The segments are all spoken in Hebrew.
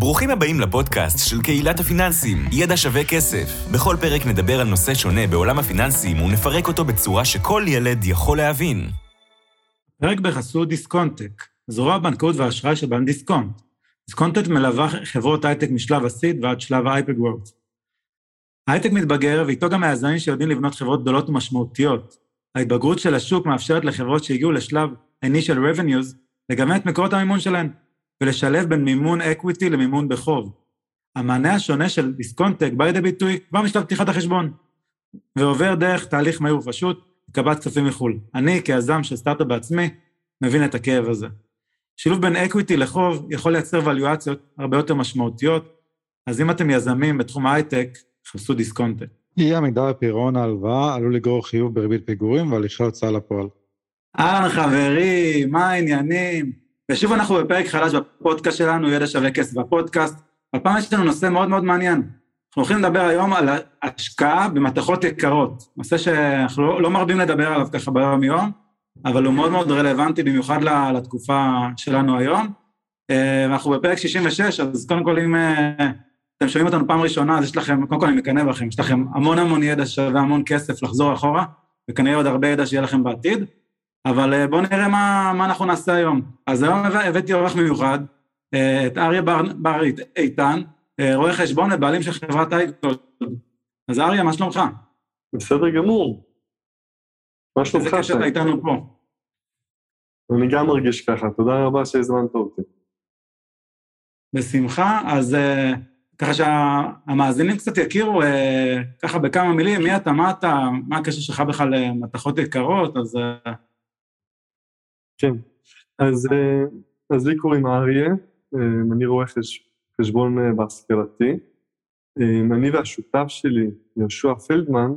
ברוכים הבאים לפודקאסט של קהילת הפיננסים, ידע שווה כסף. בכל פרק נדבר על נושא שונה בעולם הפיננסים ונפרק אותו בצורה שכל ילד יכול להבין. פרק בחסות דיסקונטק, זרוע הבנקאות והאשראי של בנק דיסקונט. דיסקונטק מלווה חברות הייטק משלב ה seed ועד שלב ה hyper growth. ההייטק מתבגר ואיתו גם היזמים שיודעים לבנות חברות גדולות ומשמעותיות. ההתבגרות של השוק מאפשרת לחברות שהגיעו לשלב initial revenues לגוון את מקורות המימון שלהן. ולשלב בין מימון equity למימון בחוב. המענה השונה של דיסקונטק בא לידי ביטוי כבר משלב פתיחת החשבון, ועובר דרך תהליך מהיר ופשוט, לקבלת כספים מחו"ל. אני, כיזם של סטארט-אפ בעצמי, מבין את הכאב הזה. שילוב בין equity לחוב יכול לייצר ואליואציות הרבה יותר משמעותיות, אז אם אתם יזמים בתחום ההייטק, חפשו דיסקונטק. אי עמידה בפירעון ההלוואה עלול לגרור חיוב בריבית פיגורים והליכי הוצאה לפועל. אהלן חברים, מה העניינים? ושוב אנחנו בפרק חדש בפודקאסט שלנו, ידע שווה כסף בפודקאסט. הפעם יש לנו נושא מאוד מאוד מעניין. אנחנו הולכים לדבר היום על השקעה במתכות יקרות. נושא שאנחנו לא, לא מרבים לדבר עליו ככה ביום-יום, אבל הוא מאוד מאוד רלוונטי במיוחד לתקופה שלנו היום. אה, אנחנו בפרק 66, אז קודם כל אם אה, אתם שומעים אותנו פעם ראשונה, אז יש לכם, קודם כל אני מקנא בכם, יש לכם המון המון ידע שווה המון כסף לחזור אחורה, וכנראה עוד הרבה ידע שיהיה לכם בעתיד. אבל אה, בואו נראה מה, מה אנחנו נעשה היום. אז היום הבאתי אורח מיוחד, אה, את אריה בר, בר איתן, אה, רואה חשבון ובעלים של חברת אייקטול. אז אריה, מה שלומך? בסדר גמור. מה שלומך? איזה כיף שאתה איתנו פה. אני גם מרגיש ככה, תודה רבה שהזמנת אותי. בשמחה, אז ככה שהמאזינים קצת יכירו, ככה בכמה מילים, מי אתה, מה אתה, מה הקשר שלך בכלל למתכות יקרות, אז כן, אז, אה, אז לי קוראים אריה, אה, אני רואה חש, חשבון אה, בהשכלתי. אני והשותף שלי, יהושע פלדמן,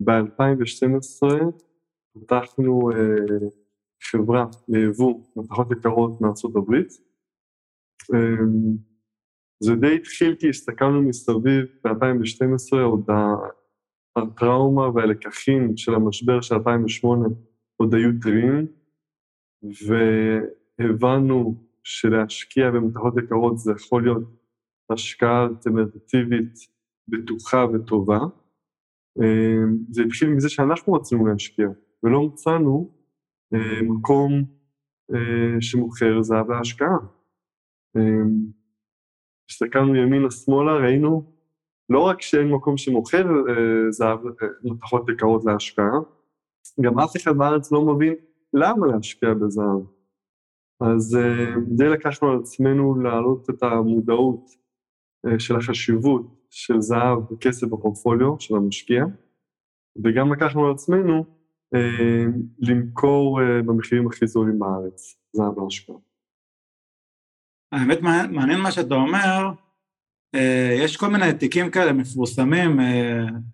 ב-2012 פתחנו חברה ליבוא מתכות יקרות מארצות הברית. זה די התחיל כי הסתכלנו מסביב ב-2012, עוד הטראומה והלקחים של המשבר של 2008 עוד היו טריים. והבנו שלהשקיע במתכות יקרות זה יכול להיות השקעה אלטרנטיבית בטוחה וטובה. זה התחיל מזה שאנחנו רצינו להשקיע, ולא מצאנו אה, מקום אה, שמוכר זהב להשקעה. אמ, הסתכלנו ימינה-שמאלה, ראינו לא רק שאין מקום שמוכר אה, זהב, מתכות יקרות להשקעה, גם אף אחד בארץ לא מבין למה להשקיע בזהב? אז אה, די לקחנו על עצמנו להעלות את המודעות אה, של החשיבות של זהב וכסף בפורטפוליו של המשקיע, וגם לקחנו על עצמנו אה, למכור במחירים הכי זולים בארץ, זהב להשקעה. האמת, מעניין מה שאתה אומר, יש כל מיני תיקים כאלה מפורסמים,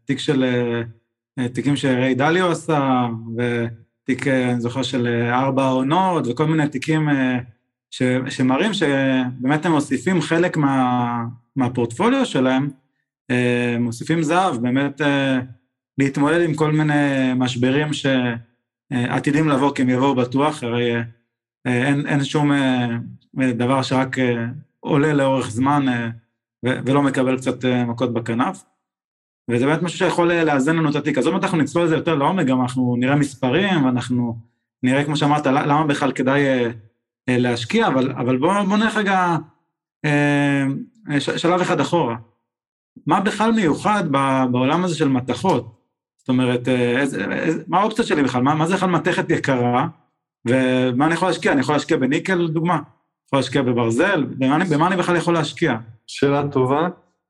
תיק של, תיקים שריי דליו עשה, ו... תיק, אה, אני זוכר, של אה, ארבע עונות וכל מיני תיקים אה, ש, שמראים שבאמת הם מוסיפים חלק מה, מהפורטפוליו שלהם, מוסיפים זהב, באמת להתמודד עם כל מיני משברים שעתידים לבוא, כי הם יבואו בטוח, הרי אין, אין שום דבר שרק עולה לאורך זמן ולא מקבל קצת מכות בכנף. וזה באמת משהו שיכול אה, לאזן לנו את התיק. אז עוד מעט אנחנו נצלול לזה יותר לעומק, גם אנחנו נראה מספרים, ואנחנו נראה, כמו שאמרת, למה בכלל כדאי אה, אה, להשקיע, אבל, אבל בואו בוא נלך רגע שלב אחד אחורה. מה בכלל מיוחד בעולם הזה של מתכות? זאת אומרת, איזה, איזה, מה האופציות שלי בכלל? מה, מה זה בכלל מתכת יקרה? ומה אני יכול להשקיע? אני יכול להשקיע בניקל, לדוגמה? יכול להשקיע בברזל? במה במה אני בכלל יכול להשקיע? שאלה טובה.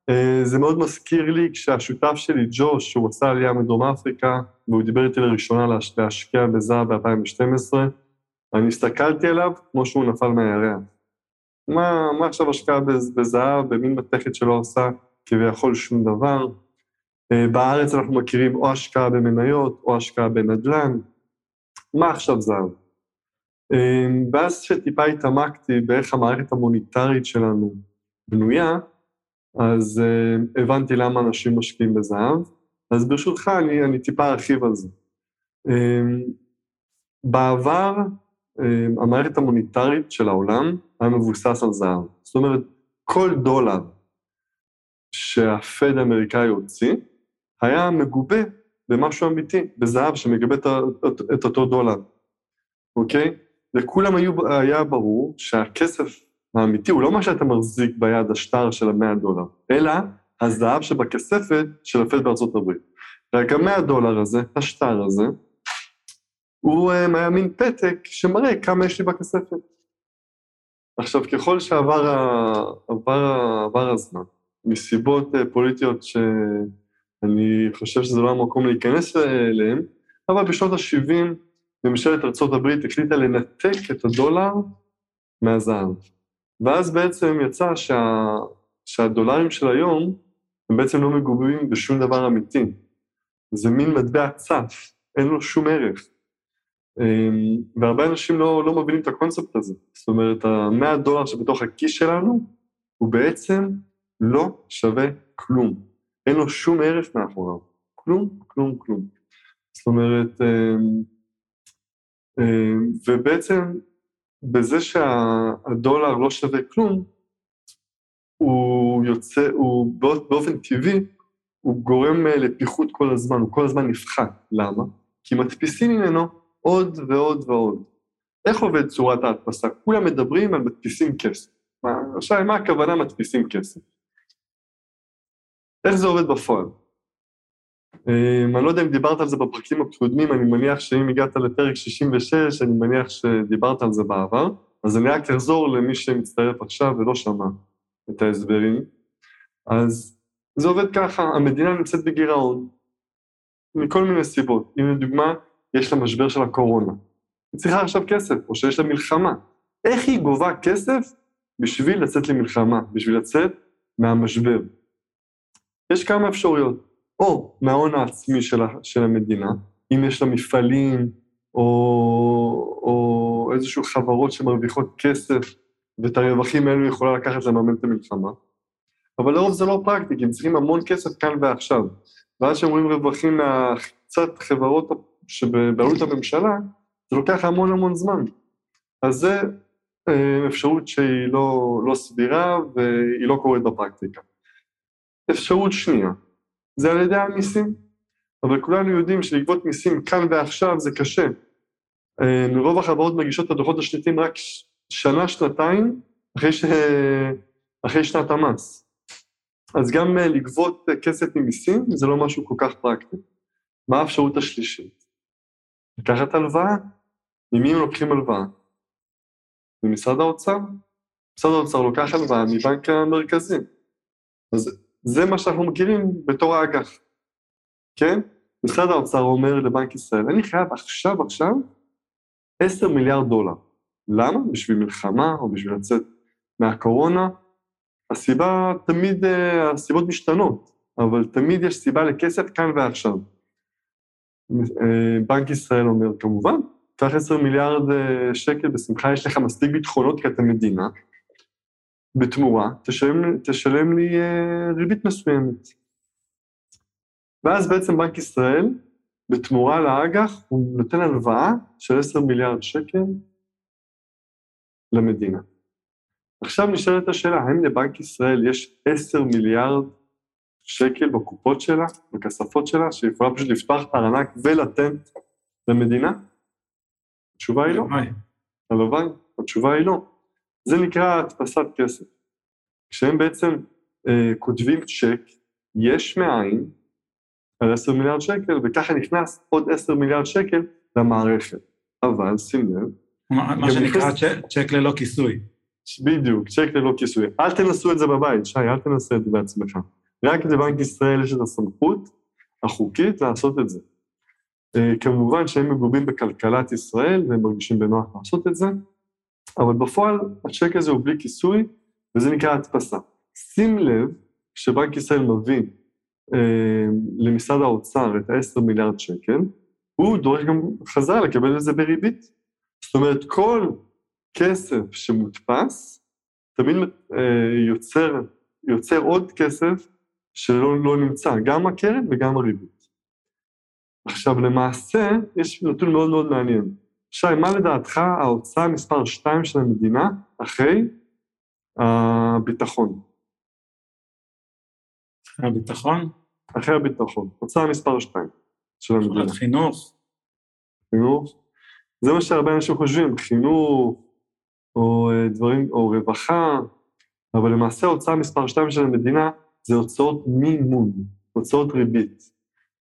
אה, זה מאוד מזכיר לי כשהשותף שלי, ג'וש, שהוא עשה עלייה מדרום אפריקה, והוא דיבר איתי לראשונה להשקיע בזהב ב-2012, אני הסתכלתי עליו כמו שהוא נפל מהירח. מה, מה עכשיו השקעה בזהב, במין מתכת שלא עושה כביכול שום דבר? אה, בארץ אנחנו מכירים או השקעה במניות או השקעה בנדל"ן. מה עכשיו זהב? אה, ואז שטיפה התעמקתי באיך המערכת המוניטרית שלנו בנויה, אז uh, הבנתי למה אנשים משקיעים בזהב, אז ברשותך אני, אני טיפה ארחיב על זה. Um, בעבר, um, המערכת המוניטרית של העולם היה מבוסס על זהב. זאת אומרת, כל דולר שהפד האמריקאי הוציא, היה מגובה במשהו אמיתי, בזהב שמגבה את, את, את אותו דולר, אוקיי? לכולם היו, היה ברור שהכסף האמיתי הוא לא מה שאתה מחזיק ביד השטר של המאה דולר, אלא הזהב שבכספת של הפד בארצות הברית. רק המאה דולר הזה, השטר הזה, הוא אה, היה מין פתק שמראה כמה יש לי בכספת. עכשיו, ככל שעבר עבר, עבר הזמן, מסיבות אה, פוליטיות שאני חושב שזה לא המקום להיכנס אליהן, אבל בשנות ה-70 ממשלת ארה"ב החליטה לנתק את הדולר מהזהב. ואז בעצם יצא שה, שהדולרים של היום הם בעצם לא מגובים בשום דבר אמיתי. זה מין מטבע צף, אין לו שום ערך. אמ, והרבה אנשים לא, לא מבינים את הקונספט הזה. זאת אומרת, המאה דולר שבתוך הכיס שלנו, הוא בעצם לא שווה כלום. אין לו שום ערך מאחוריו. כלום, כלום, כלום. זאת אומרת, אמ, אמ, ובעצם בזה שהדולר לא שווה כלום, הוא יוצא, הוא באופן טבעי, הוא גורם לפיחות כל הזמן, הוא כל הזמן נפחת. למה? כי מדפיסים ממנו עוד ועוד ועוד. איך עובד צורת ההדפסה? כולם מדברים על מדפיסים כסף. עכשיו, מה הכוונה מדפיסים כסף? איך זה עובד בפועל? Um, אני לא יודע אם דיברת על זה בפרקים הקודמים, אני מניח שאם הגעת לפרק 66, אני מניח שדיברת על זה בעבר, אז אני רק אחזור למי שמצטרף עכשיו ולא שמע את ההסברים. אז זה עובד ככה, המדינה נמצאת בגירעון, מכל מיני סיבות. אם לדוגמה, יש לה משבר של הקורונה. היא צריכה עכשיו כסף, או שיש לה מלחמה. איך היא גובה כסף בשביל לצאת למלחמה, בשביל לצאת מהמשבר? יש כמה אפשרויות. או מההון העצמי של, של המדינה, אם יש לה מפעלים, או, או איזשהו חברות שמרוויחות כסף, ואת הרווחים האלו יכולה לקחת לממן את המלחמה. אבל לרוב זה לא פרקטי, כי הם צריכים המון כסף כאן ועכשיו. ואז כשהם רואים רווחים מהקצת חברות שבבעלות הממשלה, זה לוקח המון המון זמן. אז זה אה, אפשרות שהיא לא, לא סבירה והיא לא קורית בפרקטיקה. אפשרות שנייה, זה על ידי המיסים. אבל כולנו יודעים שלגבות מיסים כאן ועכשיו זה קשה. אה, רוב החברות מגישות את הדוחות השנתיים רק שנה, שנתיים, אחרי, ש... אחרי שנת המס. אז גם אה, לגבות כסף ממיסים זה לא משהו כל כך פרקטי. מה האפשרות השלישית? לקחת הלוואה. ממי הם לוקחים הלוואה? ממשרד האוצר. משרד האוצר לוקח הלוואה מבנק המרכזי. אז זה מה שאנחנו מכירים בתור האג"ח, כן? משרד האוצר אומר לבנק ישראל, אני חייב עכשיו עכשיו 10 מיליארד דולר. למה? בשביל מלחמה או בשביל לצאת מהקורונה? הסיבה תמיד, אה, הסיבות משתנות, אבל תמיד יש סיבה לכסף כאן ועכשיו. אה, בנק ישראל אומר, כמובן, קח 10 מיליארד אה, שקל, בשמחה יש לך מספיק ביטחונות כי אתה מדינה, בתמורה, תשלם, תשלם לי אה, ריבית מסוימת. ואז בעצם בנק ישראל, בתמורה לאג"ח, הוא נותן הלוואה של 10 מיליארד שקל למדינה. עכשיו נשאלת השאלה, האם לבנק ישראל יש 10 מיליארד שקל בקופות שלה, בכספות שלה, שיכולה פשוט לפתוח את הארנק ולתת למדינה? התשובה היא לא. הלוואי, התשובה היא לא. זה נקרא הדפסת כסף. כשהם בעצם אה, כותבים צ'ק יש מאין על 10 מיליארד שקל, וככה נכנס עוד 10 מיליארד שקל למערכת. אבל שים לב, מה שנקרא צ'ק, צ'ק ללא כיסוי. בדיוק, צ'ק ללא כיסוי. אל תנסו את זה בבית, שי, אל תנסה את זה בעצמך. רק לבנק ישראל יש את הסמכות החוקית לעשות את זה. אה, כמובן שהם מגובים בכלכלת ישראל והם מרגישים בנוח לעשות את זה, אבל בפועל הצ'ק הזה הוא בלי כיסוי, וזה נקרא הדפסה. שים לב, כשבנק ישראל מביא אה, למשרד האוצר את ה-10 מיליארד שקל, הוא דורש גם חזרה לקבל את זה בריבית. זאת אומרת, כל כסף שמודפס, תמיד אה, יוצר, יוצר עוד כסף שלא לא נמצא, גם הקרן וגם הריבית. עכשיו, למעשה, יש נתון מאוד מאוד מעניין. שי, מה לדעתך ההוצאה מספר 2 של המדינה אחרי הביטחון? אחרי הביטחון? אחרי הביטחון. הוצאה מספר 2 של המדינה. חינוך? חינוך. זה מה שהרבה אנשים חושבים, חינוך, או אה, דברים, או רווחה, אבל למעשה ההוצאה מספר 2 של המדינה זה הוצאות מימון, הוצאות ריבית.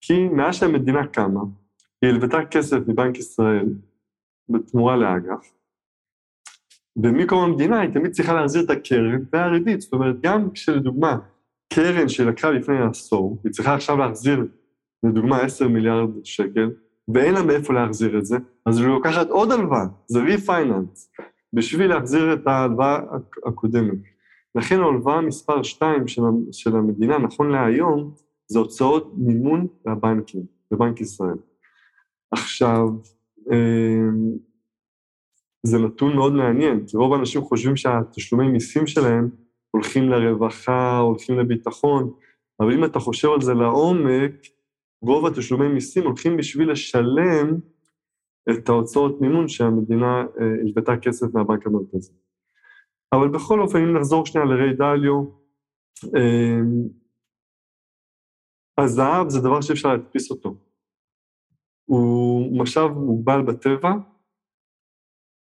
כי מאז שהמדינה קמה, היא הלוותה כסף מבנק ישראל בתמורה לאג"ח, ומקום המדינה היא תמיד צריכה להחזיר את הקרן והריבית. זאת אומרת, גם כשלדוגמה קרן שלקחה לפני עשור, היא צריכה עכשיו להחזיר, לדוגמה, 10 מיליארד שקל, ואין לה מאיפה להחזיר את זה, אז היא לוקחת עוד הלוואה, זה ריפייננס, בשביל להחזיר את ההלוואה הקודמת. לכן ההלוואה מספר 2 של, המדינה, נכון להיום, זה הוצאות מימון לבנקים, לבנק ישראל. עכשיו, זה נתון מאוד מעניין, כי רוב האנשים חושבים שהתשלומי מיסים שלהם הולכים לרווחה, הולכים לביטחון, אבל אם אתה חושב על זה לעומק, רוב התשלומי מיסים הולכים בשביל לשלם את ההוצאות מימון שהמדינה אה, הלוותה כסף מהבנק המרכזי. אבל בכל אופן, אם נחזור שנייה לריי דליו, אה, הזהב זה דבר שאפשר להדפיס אותו. הוא משאב מוגבל בטבע,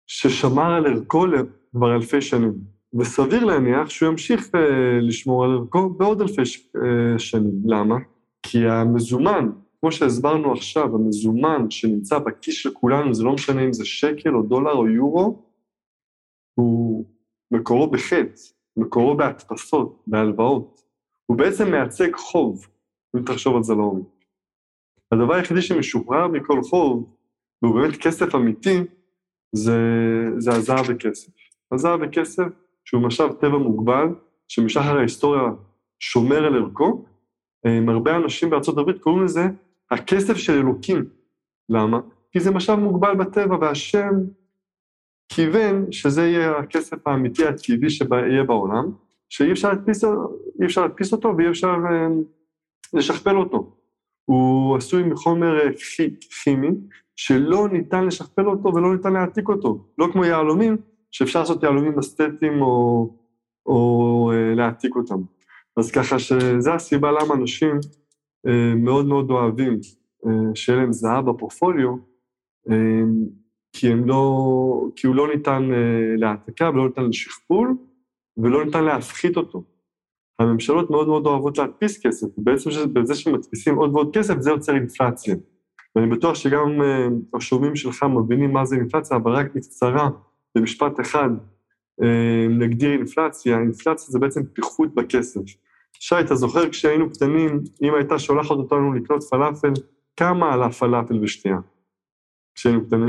ששמר על ערכו כבר אלפי שנים, וסביר להניח שהוא ימשיך אה, לשמור על ערכו בעוד אלפי אה, שנים. למה? כי המזומן, כמו שהסברנו עכשיו, המזומן שנמצא בכיס של כולנו, זה לא משנה אם זה שקל או דולר או יורו, הוא מקורו בחטא, מקורו בהדפסות, בהלוואות. הוא בעצם מייצג חוב, אם תחשוב על זה לעומק. הדבר היחידי שמשוחרר מכל חוב, והוא באמת כסף אמיתי, זה, זה הזהב וכסף. הזהב וכסף, שהוא משאב טבע מוגבל, שמשחר ההיסטוריה שומר על ערכו, עם הרבה אנשים בארצות הברית קוראים לזה הכסף של אלוקים. למה? כי זה משאב מוגבל בטבע, והשם כיוון שזה יהיה הכסף האמיתי הטבעי שיהיה בעולם, שאי אפשר להדפיס אותו ואי אפשר אה, לשכפל אותו. הוא עשוי מחומר אה, כימי, שלא ניתן לשכפל אותו ולא ניתן להעתיק אותו. לא כמו יהלומים, שאפשר לעשות יהלומים אסתטיים או, או אה, להעתיק אותם. אז ככה שזו הסיבה למה אנשים אה, מאוד מאוד אוהבים שיהיה להם זהב בפורפוליו, אה, כי, לא, כי הוא לא ניתן להעתקה ולא ניתן לשכפול ולא ניתן להפחית אותו. הממשלות מאוד מאוד אוהבות להדפיס כסף, ובעצם בזה שמדפיסים עוד ועוד כסף זה יוצר אינפלציה. ואני בטוח שגם השומעים שלך מבינים מה זה אינפלציה, אבל רק בקצרה, במשפט אחד, uh, נגדיר אינפלציה. אינפלציה זה בעצם פיחות בכסף. שי, אתה זוכר כשהיינו קטנים, אם הייתה שולחת אותנו לקנות פלאפל, כמה עלה פלאפל בשתייה? כשהיינו קטנים?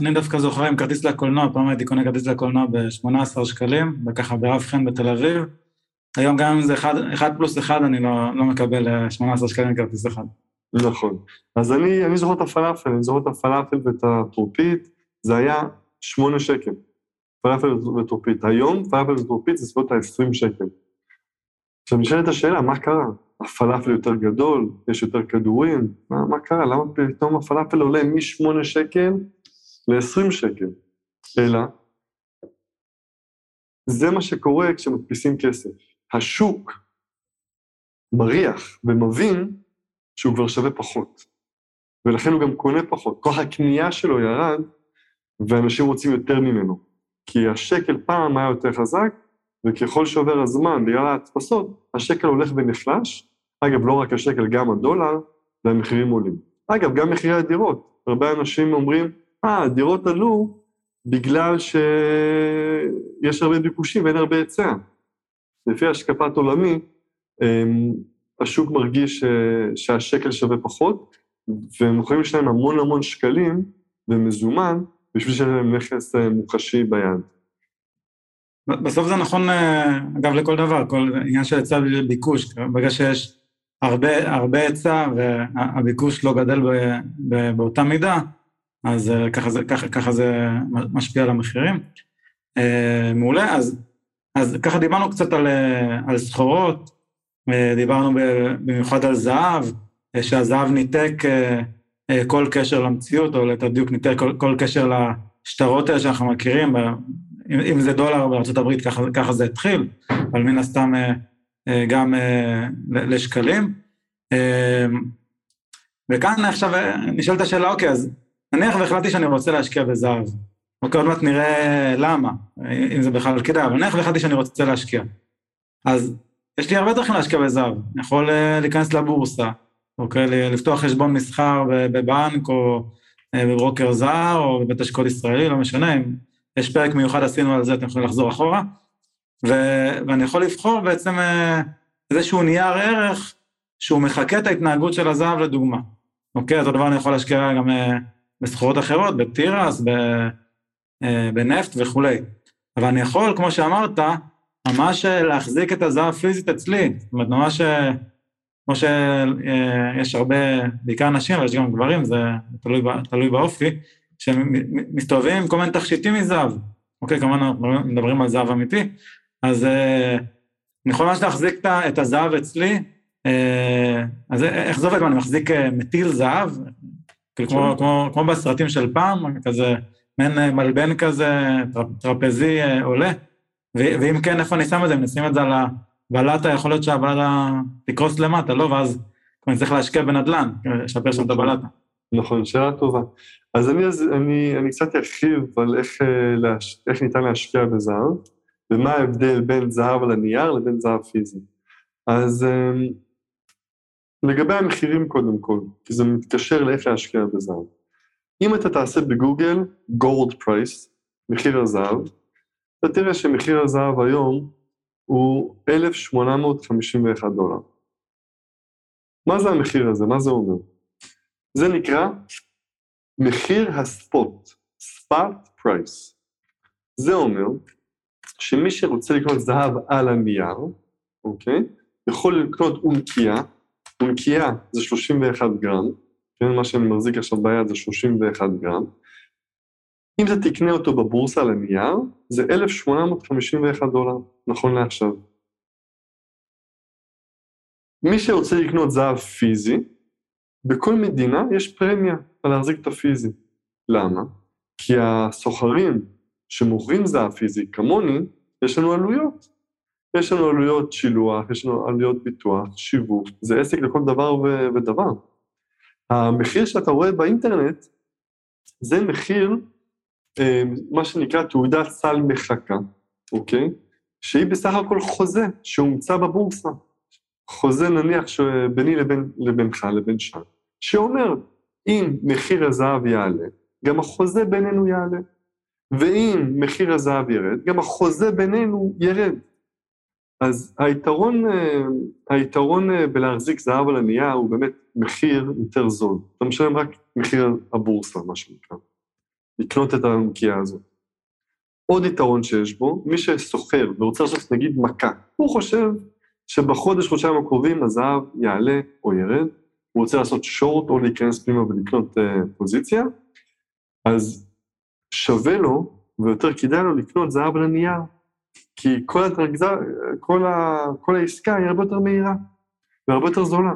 אני דווקא זוכר עם כרטיס לקולנוע, פעם הייתי קונה כרטיס לקולנוע ב-18 שקלים, וככה ברב חן בתל אביב. היום גם אם זה 1 פלוס 1, אני לא, לא מקבל 18 אה, שקלים כרטיס אחד. נכון. אז אני, אני זוכר את הפלאפל, אני זוכר את הפלאפל ואת הטרופית, זה היה שמונה שקל. פלאפל וטרופית. היום פלאפל וטרופית זה סביבות ה-20 שקל. עכשיו נשאלת השאלה, מה קרה? הפלאפל יותר גדול, יש יותר כדורים, מה, מה קרה? למה פתאום הפלאפל עולה מ-8 שקל ל-20 שקל? אלא, זה מה שקורה כשמדפיסים כסף. השוק מריח ומבין שהוא כבר שווה פחות. ולכן הוא גם קונה פחות. כוח הקנייה שלו ירד, ואנשים רוצים יותר ממנו. כי השקל פעם היה יותר חזק, וככל שעובר הזמן, בגלל ההדפסות, השקל הולך ונחלש. אגב, לא רק השקל, גם הדולר, והמחירים עולים. אגב, גם מחירי הדירות. הרבה אנשים אומרים, אה, הדירות עלו בגלל שיש הרבה ביקושים ואין הרבה היצע. לפי השקפת עולמי, אמ, השוק מרגיש שהשקל שווה פחות, והם יכולים לשלם המון המון שקלים במזומן, בשביל שיהיה להם נכס אה, מוחשי ביד. בסוף זה נכון, אה, אגב, לכל דבר, כל עניין של היצע וביקוש. ברגע שיש הרבה, היצע והביקוש לא גדל באותה מידה, אז אה, ככה זה, ככה, ככה זה משפיע על המחירים. מעולה, אז, אז ככה דיברנו קצת על, על סחורות, אה, דיברנו במיוחד על זהב, אה, שהזהב ניתק אה, כל קשר למציאות, או ליתר דיוק ניתק כל, כל קשר לשטרות האלה שאנחנו מכירים, אם, אם זה דולר הברית, ככה, ככה זה התחיל, אבל מן הסתם אה, גם אה, לשקלים. אה, וכאן עכשיו נשאלת השאלה, אוקיי, אז נניח והחלטתי שאני רוצה להשקיע בזהב. אוקיי, עוד מעט נראה למה, אם זה בכלל כדאי, אבל נניח והחלטתי שאני רוצה להשקיע. אז יש לי הרבה דרכים להשקיע בזהב. אני יכול להיכנס לבורסה, אוקיי, לפתוח חשבון מסחר בבנק או בברוקר זר או בבית השקעות ישראלי, לא משנה, אם יש פרק מיוחד עשינו על זה, אתם יכולים לחזור אחורה. ו- ואני יכול לבחור בעצם אה, איזשהו נייר ערך שהוא מחקה את ההתנהגות של הזהב לדוגמה. אוקיי? אותו דבר אני יכול להשקיע גם אה, בסחורות אחרות, בתירס, אה, בנפט וכולי. אבל אני יכול, כמו שאמרת, ממש להחזיק את הזהב פיזית אצלי. זאת אומרת, ממש, כמו שיש הרבה, בעיקר נשים, אבל יש גם גברים, זה תלוי, תלוי באופי, שמסתובבים עם כל מיני תכשיטים מזהב. אוקיי, כמובן אנחנו מדברים על זהב אמיתי, אז אה, אני יכול ממש להחזיק את הזהב אצלי, אה, אז איך זה עובד? אני מחזיק אה, מטיל זהב, כאילו כמו, כמו, כמו בסרטים של פעם, כזה מעין מלבן כזה, טרפזי עולה, ואם כן, איפה אני שם את זה? אם אני שים את זה על הבלטה, יכול להיות שהבלטה תקרוס למטה, לא? ואז אני צריך להשקיע בנדל"ן, לשפר שם את הבלטה. נכון, שאלה טובה. אז אני, אני, אני קצת ארחיב על איך, איך ניתן להשקיע בזהב. ומה ההבדל בין זהב על הנייר לבין זהב פיזי. אז לגבי המחירים קודם כל, כי זה מתקשר לאיך להשקיע בזהב. אם אתה תעשה בגוגל gold price, מחיר הזהב, אתה תראה שמחיר הזהב היום הוא 1,851 דולר. מה זה המחיר הזה? מה זה אומר? זה נקרא מחיר הספוט, spot price. זה אומר שמי שרוצה לקנות זהב על הנייר, אוקיי? יכול לקנות אונקייה, אונקייה זה 31 גרם, מה שאני מחזיק עכשיו ביד זה 31 גרם. אם אתה תקנה אותו בבורסה על הנייר, זה 1,851 דולר, נכון לעכשיו. מי שרוצה לקנות זהב פיזי, בכל מדינה יש פרמיה על להחזיק את הפיזי. למה? כי הסוחרים שמוכרים זהב פיזי כמוני, יש לנו עלויות. יש לנו עלויות שילוח, יש לנו עלויות ביטוח, שיווק, זה עסק לכל דבר ו- ודבר. המחיר שאתה רואה באינטרנט, זה מחיר, אה, מה שנקרא תעודת סל מחקה, אוקיי? שהיא בסך הכל חוזה שהומצא בבורסה. חוזה נניח שביני לבין, לבינך, לבין שם, שאומר, אם מחיר הזהב יעלה, גם החוזה בינינו יעלה. ואם מחיר הזהב ירד, גם החוזה בינינו ירד. אז היתרון, אה, היתרון אה, בלהחזיק זהב על הנייר הוא באמת מחיר יותר זול. אתה משלם רק מחיר הבורסה, מה שנקרא. לקנות את הנקייה הזאת. עוד יתרון שיש בו, מי שסוחר ורוצה לעשות נגיד מכה, הוא חושב שבחודש, חודשיים הקרובים הזהב יעלה או ירד, הוא רוצה לעשות שורט או להיכנס פנימה ולקנות uh, פוזיציה, אז שווה לו ויותר כדאי לו לקנות זהב על הנייר, כי כל, התרגזה, כל, ה, כל העסקה היא הרבה יותר מהירה והרבה יותר זולה.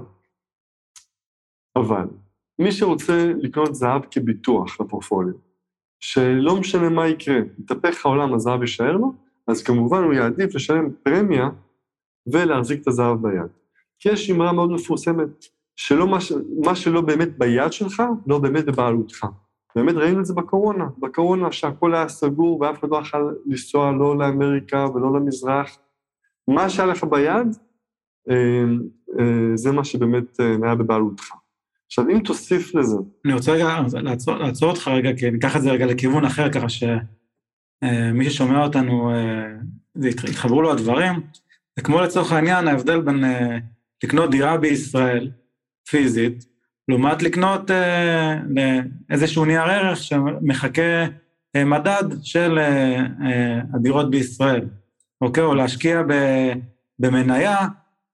אבל מי שרוצה לקנות זהב כביטוח לפורפוליו, שלא משנה מה יקרה, יתהפך העולם, הזהב יישאר לו, אז כמובן הוא יעדיף לשלם פרמיה ולהחזיק את הזהב ביד. כי יש אמרה מאוד מפורסמת, שלא מה, מה שלא באמת ביד שלך, לא באמת בבעלותך. באמת ראינו את זה בקורונה, בקורונה שהכל היה סגור ואף אחד לא יכול לנסוע לא לאמריקה ולא למזרח. מה שהיה לך ביד, אה, אה, זה מה שבאמת אה, היה בבעלותך. עכשיו, אם תוסיף לזה... אני רוצה רגע לעצור, לעצור אותך רגע, כי ניקח את זה רגע לכיוון אחר, ככה שמי ששומע אותנו, יתחברו לו הדברים. זה כמו לצורך העניין ההבדל בין לקנות דירה בישראל, פיזית, לעומת לקנות אה, איזשהו נייר ערך שמחכה אה, מדד של אה, אה, הדירות בישראל, אוקיי? או להשקיע ב, במניה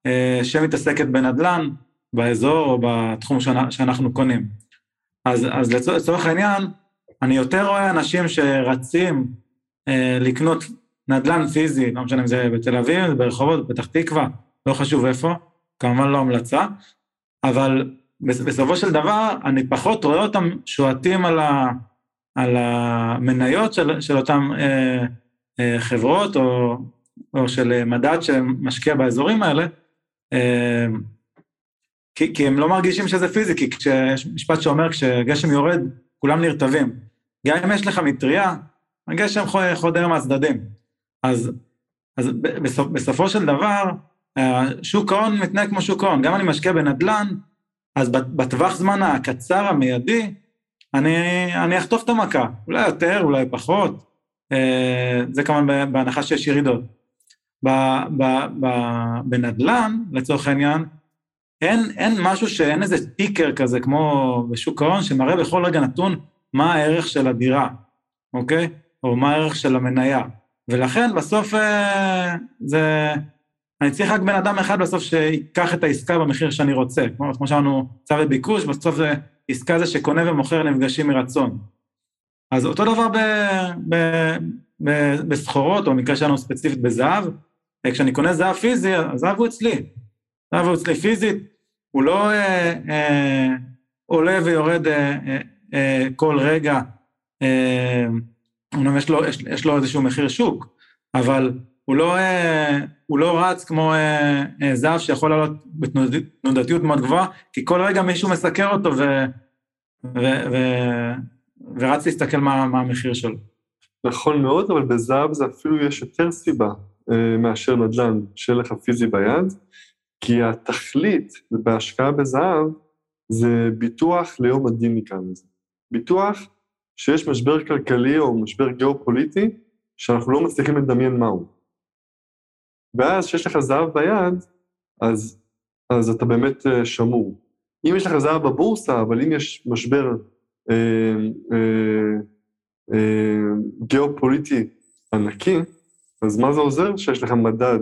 אה, שמתעסקת בנדל"ן באזור או בתחום שאנחנו קונים. אז, אז לצורך העניין, אני יותר רואה אנשים שרצים אה, לקנות נדל"ן פיזי, לא משנה אם זה בתל אביב, ברחובות, בפתח תקווה, לא חשוב איפה, כמובן לא המלצה, אבל בסופו של דבר, אני פחות רואה אותם שועטים על, ה, על המניות של, של אותן אה, אה, חברות, או או של אה, מדד שמשקיע באזורים האלה, אה, כי, כי הם לא מרגישים שזה פיזי, כי כשיש משפט שאומר, כשגשם יורד, כולם נרטבים. גם אם יש לך מטריה, הגשם חודר מהצדדים. אז, אז בסופ, בסופו של דבר, שוק ההון מתנהג כמו שוק ההון. גם אני משקיע בנדל"ן, אז בטווח זמן הקצר, המיידי, אני, אני אחטוף את המכה. אולי יותר, אולי פחות. אה, זה כמובן בהנחה שיש ירידות. בנדל"ן, לצורך העניין, אין, אין משהו שאין איזה טיקר כזה, כמו בשוק ההון, שמראה בכל רגע נתון מה הערך של הדירה, אוקיי? או מה הערך של המניה. ולכן בסוף אה, זה... אני צריך רק בן אדם אחד בסוף שיקח את העסקה במחיר שאני רוצה. כמו, כמו שאמרנו, צו וביקוש, בסוף זה עסקה זה שקונה ומוכר נפגשים מרצון. אז אותו דבר ב, ב, ב, בסחורות, או במקרה שלנו ספציפית בזהב, כשאני קונה זהב פיזי, הזהב הוא אצלי. זהב הוא אצלי פיזית, הוא לא אה, אה, עולה ויורד אה, אה, אה, כל רגע, אה, אומנם יש לו, יש, יש לו איזשהו מחיר שוק, אבל הוא לא, אה, הוא לא רץ כמו אה, אה, זהב שיכול לעלות בתנודתיות מאוד גבוהה, כי כל רגע מישהו מסקר אותו ו, ו, ו, ורץ להסתכל מה, מה המחיר שלו. נכון מאוד, אבל בזהב זה אפילו יש יותר סיבה מאשר נדל"ן שיהיה לך פיזי ביד, כי התכלית בהשקעה בזהב זה ביטוח ליום הדין נקרא לזה. ביטוח שיש משבר כלכלי או משבר גיאופוליטי שאנחנו לא מצליחים לדמיין מהו. ואז כשיש לך זהב ביד, אז, אז אתה באמת אה, שמור. אם יש לך זהב בבורסה, אבל אם יש משבר אה, אה, אה, גיאופוליטי ענקי, אז מה זה עוזר שיש לך מדד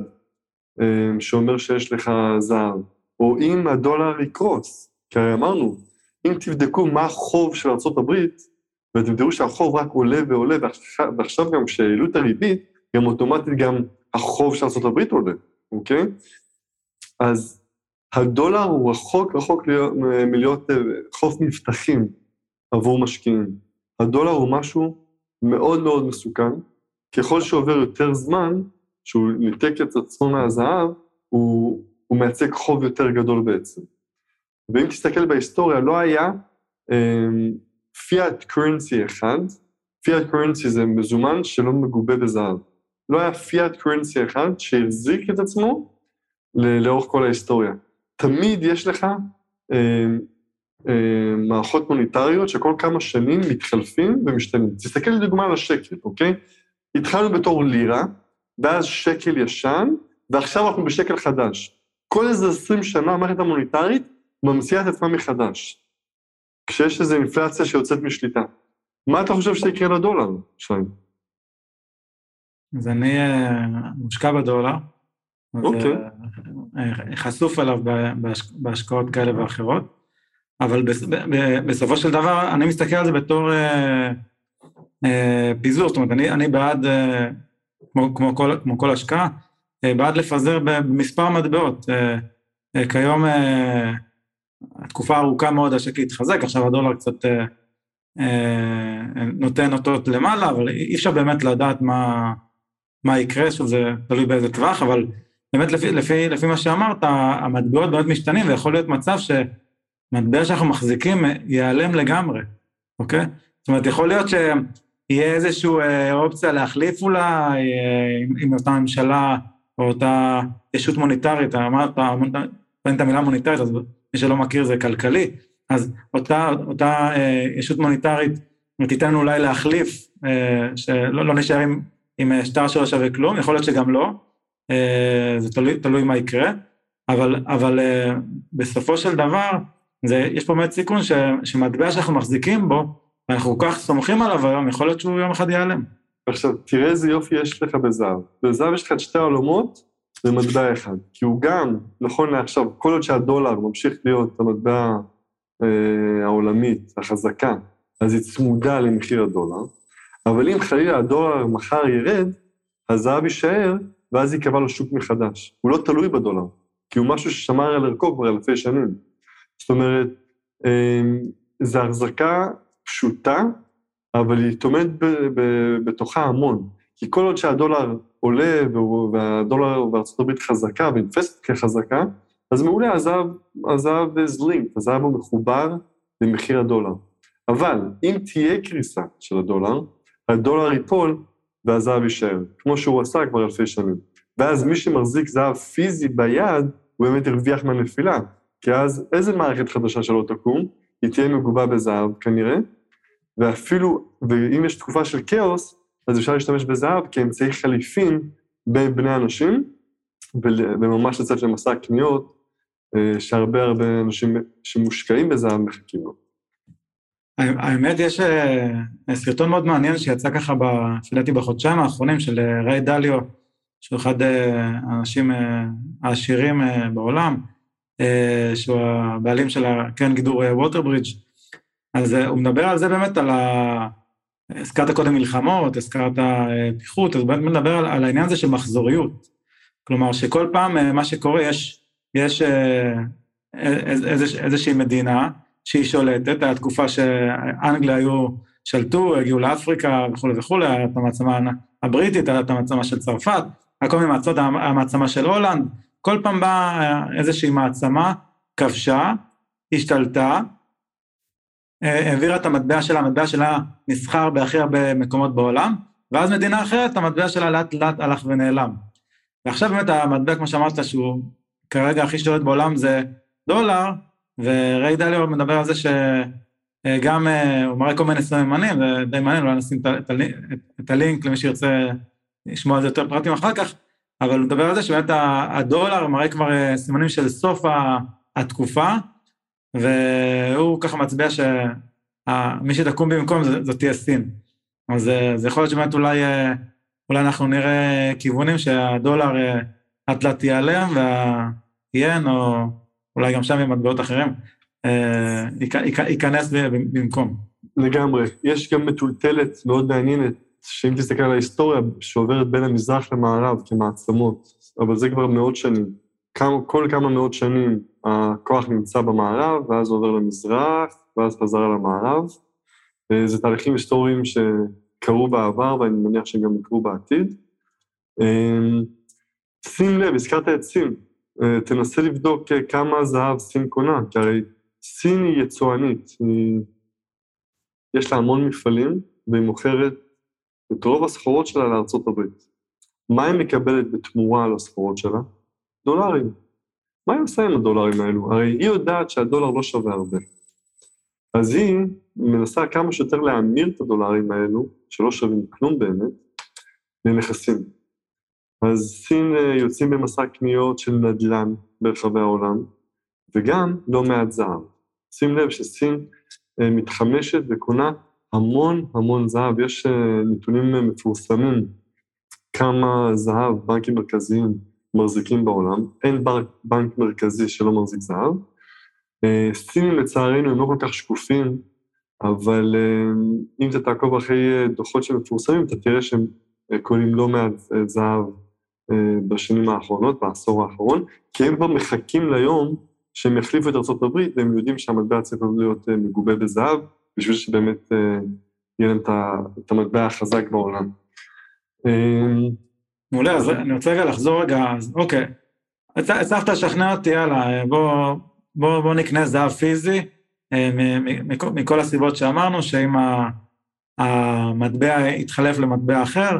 אה, שאומר שיש לך זהב? או אם הדולר יקרוס, כי הרי אמרנו, אם תבדקו מה החוב של ארה"ב, ואתם תראו שהחוב רק עולה ועולה, ועכשיו גם כשהעלו את הריבית, גם אוטומטית גם החוב של ארה"ב עולה, אוקיי? אז הדולר הוא רחוק רחוק מלהיות אה, חוף מבטחים עבור משקיעים. הדולר הוא משהו מאוד מאוד מסוכן. ככל שעובר יותר זמן, שהוא ניתק את עצמו מהזהב, הוא, הוא מייצג חוב יותר גדול בעצם. ואם תסתכל בהיסטוריה, לא היה פיאט um, קורנסי אחד, פיאט קורנסי זה מזומן שלא מגובה בזהב. לא היה פיאט קורנסי אחד שהחזיק את עצמו לאורך כל ההיסטוריה. תמיד יש לך אה, אה, מערכות מוניטריות שכל כמה שנים מתחלפים ומשתנים. תסתכל לדוגמה על השקל, אוקיי? התחלנו בתור לירה, ואז שקל ישן, ועכשיו אנחנו בשקל חדש. כל איזה עשרים שנה המערכת המוניטרית ממציאה את עצמה מחדש. כשיש איזו אינפלציה שיוצאת משליטה. מה אתה חושב שיקרה לדולר, שי? אז אני אה, מושקע בדולר. אוקיי. אה, חשוף אליו בהשקעות כאלה ואחרות, אבל בסופו של דבר אני מסתכל על זה בתור אה, פיזור, זאת אומרת, אני, אני בעד, כמו, כמו, כל, כמו כל השקעה, בעד לפזר במספר מטבעות. כיום התקופה ארוכה מאוד השקל התחזק, עכשיו הדולר קצת נותן אותות למעלה, אבל אי אפשר באמת לדעת מה, מה יקרה, שוב זה תלוי באיזה טווח, אבל באמת לפי, לפי, לפי מה שאמרת, המטבעות באמת משתנים, ויכול להיות מצב שמטבע שאנחנו מחזיקים ייעלם לגמרי, אוקיי? זאת אומרת, יכול להיות שיהיה איזושהי אה, אופציה להחליף אולי אה, עם, עם אותה ממשלה או אותה ישות מוניטרית, אמרת, את המילה מוניטרית, אז מי שלא מכיר זה כלכלי, אז אותה, אותה אה, ישות מוניטרית תיתן אולי להחליף, שלא לא נשאר עם עם אה, שטר שלא שווה כלום, יכול להיות שגם לא, אה, זה תלוי, תלוי מה יקרה, אבל, אבל אה, בסופו של דבר, זה, יש פה באמת סיכון ש, שמטבע שאנחנו מחזיקים בו, ואנחנו כל כך סומכים עליו היום, יכול להיות שהוא יום אחד ייעלם. עכשיו, תראה איזה יופי יש לך בזהב. בזהב יש לך את שתי העולמות במטבע אחד. כי הוא גם, נכון לעכשיו, כל עוד שהדולר ממשיך להיות המטבע אה, העולמית, החזקה, אז היא צמודה למחיר הדולר, אבל אם חלילה הדולר מחר ירד, הזהב יישאר, ואז ייקבע לו שוק מחדש. הוא לא תלוי בדולר, כי הוא משהו ששמר על ערכו כבר אלפי שנים. זאת אומרת, אמ, זו החזקה פשוטה, אבל היא טומנת בתוכה המון. כי כל עוד שהדולר עולה והדולר בארצות הברית חזקה ונתפסת כחזקה, אז מעולה, הזהב, הזהב זלינק, הזהב הוא מחובר למחיר הדולר. אבל אם תהיה קריסה של הדולר, הדולר ייפול והזהב יישאר, כמו שהוא עשה כבר אלפי שנים. ואז מי שמחזיק זהב פיזי ביד, הוא באמת הרוויח מהנפילה. כי אז איזה מערכת חדשה שלא תקום, היא תהיה מגובה בזהב כנראה, ואפילו, ואם יש תקופה של כאוס, אז אפשר להשתמש בזהב כאמצעי חליפין בין בני אנשים, וממש לצאת למסע קניות, אה, שהרבה הרבה אנשים שמושקעים בזהב מחכים לו. האמת, יש אה, סרטון מאוד מעניין שיצא ככה, לפי בחודשיים האחרונים של אה, ריי דליו, שהוא אחד האנשים העשירים בעולם, שהוא הבעלים של הקרן גידור ווטרברידג', אז הוא מדבר על זה באמת, על ה... הזכרת קודם מלחמות, הזכרת פיחות, אז באמת מדבר על, על העניין הזה של מחזוריות. כלומר, שכל פעם מה שקורה, יש, יש איזוש, איזושהי מדינה שהיא שולטת, הייתה תקופה שאנגליה היו, שלטו, הגיעו לאפריקה וכולי וכולי, הייתה המעצמה הבריטית, הייתה המעצמה של צרפת, הכל מיני מעצות, המעצמה של הולנד, כל פעם באה איזושהי מעצמה, כבשה, השתלטה, העבירה את המטבע שלה, המטבע שלה נסחר בהכי הרבה מקומות בעולם, ואז מדינה אחרת, המטבע שלה לאט לאט הלך ונעלם. ועכשיו באמת המטבע, כמו שאמרת, שהוא כרגע הכי שולט בעולם זה דולר, וריי דליו מדבר על זה שגם, אה, הוא מראה כל מיני סממנים, זה די מעניין, אולי נשים את הלינק למי שירצה לשמוע על זה יותר פרטים אחר כך, אבל הוא מדבר על זה שבאמת הדולר מראה כבר אה, סימנים של סוף התקופה, והוא ככה מצביע שמי שתקום במקום זאת תהיה סין. אז אה, זה יכול להיות שבאמת אולי, אולי אנחנו נראה כיוונים שהדולר לאט לאט ייעלם, והיין, או אולי גם שם עם מטבעות אחרים, ייכנס במקום. לגמרי. יש גם מטולטלת מאוד מעניינת שאם תסתכל על ההיסטוריה, שעוברת בין המזרח למערב כמעצמות, אבל זה כבר מאות שנים. כל כמה מאות שנים הכוח נמצא במערב, ואז עובר למזרח, ואז חזרה למערב. אה, זה תהליכים היסטוריים שקרו בעבר, ואני מניח שהם גם יקרו בעתיד. אה, שים לב, הזכרת את סין, אה, תנסה לבדוק כמה זהב סין קונה, כי הרי סין היא יצואנית, היא... יש לה המון מפעלים, והיא מוכרת את רוב הסחורות שלה לארצות הברית. מה היא מקבלת בתמורה על הסחורות שלה? דולרים. מה היא עושה עם הדולרים האלו? הרי היא יודעת שהדולר לא שווה הרבה. אז היא מנסה כמה שיותר להמיר את הדולרים האלו, שלא שווים כלום באמת, לנכסים. אז סין אה, יוצאים במסע קניות של נדל"ן ברחבי העולם, וגם לא מעט זהב. שים לב שסין אה, מתחמשת וקונה המון המון זהב, יש אה, נתונים מפורסמים כמה זהב בנקים מרכזיים מחזיקים בעולם, אין בנק מרכזי שלא מחזיק זהב. סינים לצערנו הם לא כל כך שקופים, אבל אם אתה תעקוב אחרי דוחות שמפורסמים, אתה תראה שהם קונים לא מעט זהב בשנים האחרונות, בעשור האחרון, כי הם כבר מחכים ליום שהם יחליפו את ארה"ב, והם יודעים שהמטבע צריך להיות מגובה בזהב, בשביל שבאמת אה, יהיה להם את המטבע החזק בעולם. מעולה, אז אני רוצה רגע לחזור רגע, אז אוקיי, הצלחת לשכנע אותי, יאללה, בוא, בוא, בוא נקנה זהב פיזי, אה, מכל הסיבות שאמרנו, שאם המטבע יתחלף למטבע אחר,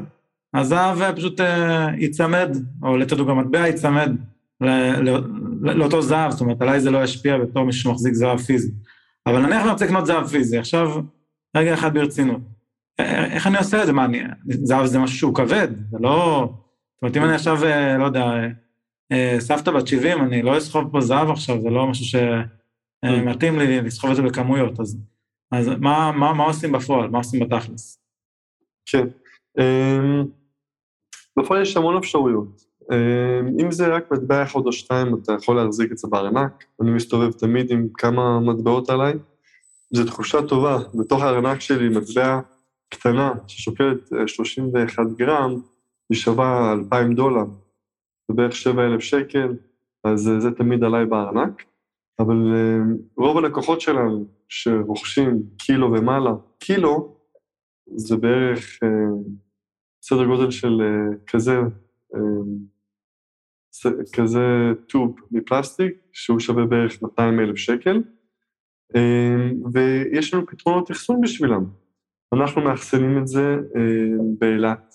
הזהב פשוט אה, ייצמד, או לתת גם מטבע ייצמד לאותו זהב, זאת אומרת, עליי זה לא ישפיע בתור מישהו שמחזיק זהב פיזי. אבל נניח אני רוצה לקנות זהב פיזי, עכשיו, רגע אחד ברצינות. איך אני עושה את זה? מה, אני, זהב זה משהו שהוא כבד, זה לא... זאת אומרת, אם אני עכשיו, אה, לא יודע, אה, סבתא בת 70, אני לא אסחוב פה זהב עכשיו, זה לא משהו שמתאים לי לסחוב את זה בכמויות, אז, אז מה, מה, מה עושים בפועל? מה עושים בתכלס? כן. אמ, בפועל יש המון אפשרויות. אמ, אם זה רק מטבע אחד או שתיים, אתה יכול להחזיק את זה בארנק. אני מסתובב תמיד עם כמה מטבעות עליי. זו תחושה טובה. בתוך הארנק שלי מטבע קטנה ששוקלת 31 אה, גרם, היא שווה 2,000 דולר. זה בערך 7,000 שקל, אז אה, זה תמיד עליי בארנק. אבל אמ, רוב הלקוחות שלנו שרוכשים קילו ומעלה, קילו זה בערך סדר גודל של אה, כזה, אה, כזה טוב מפלסטיק, שהוא שווה בערך 200 אלף שקל, אה, ויש לנו פתרונות אחסון בשבילם. אנחנו מאחסנים את זה באילת,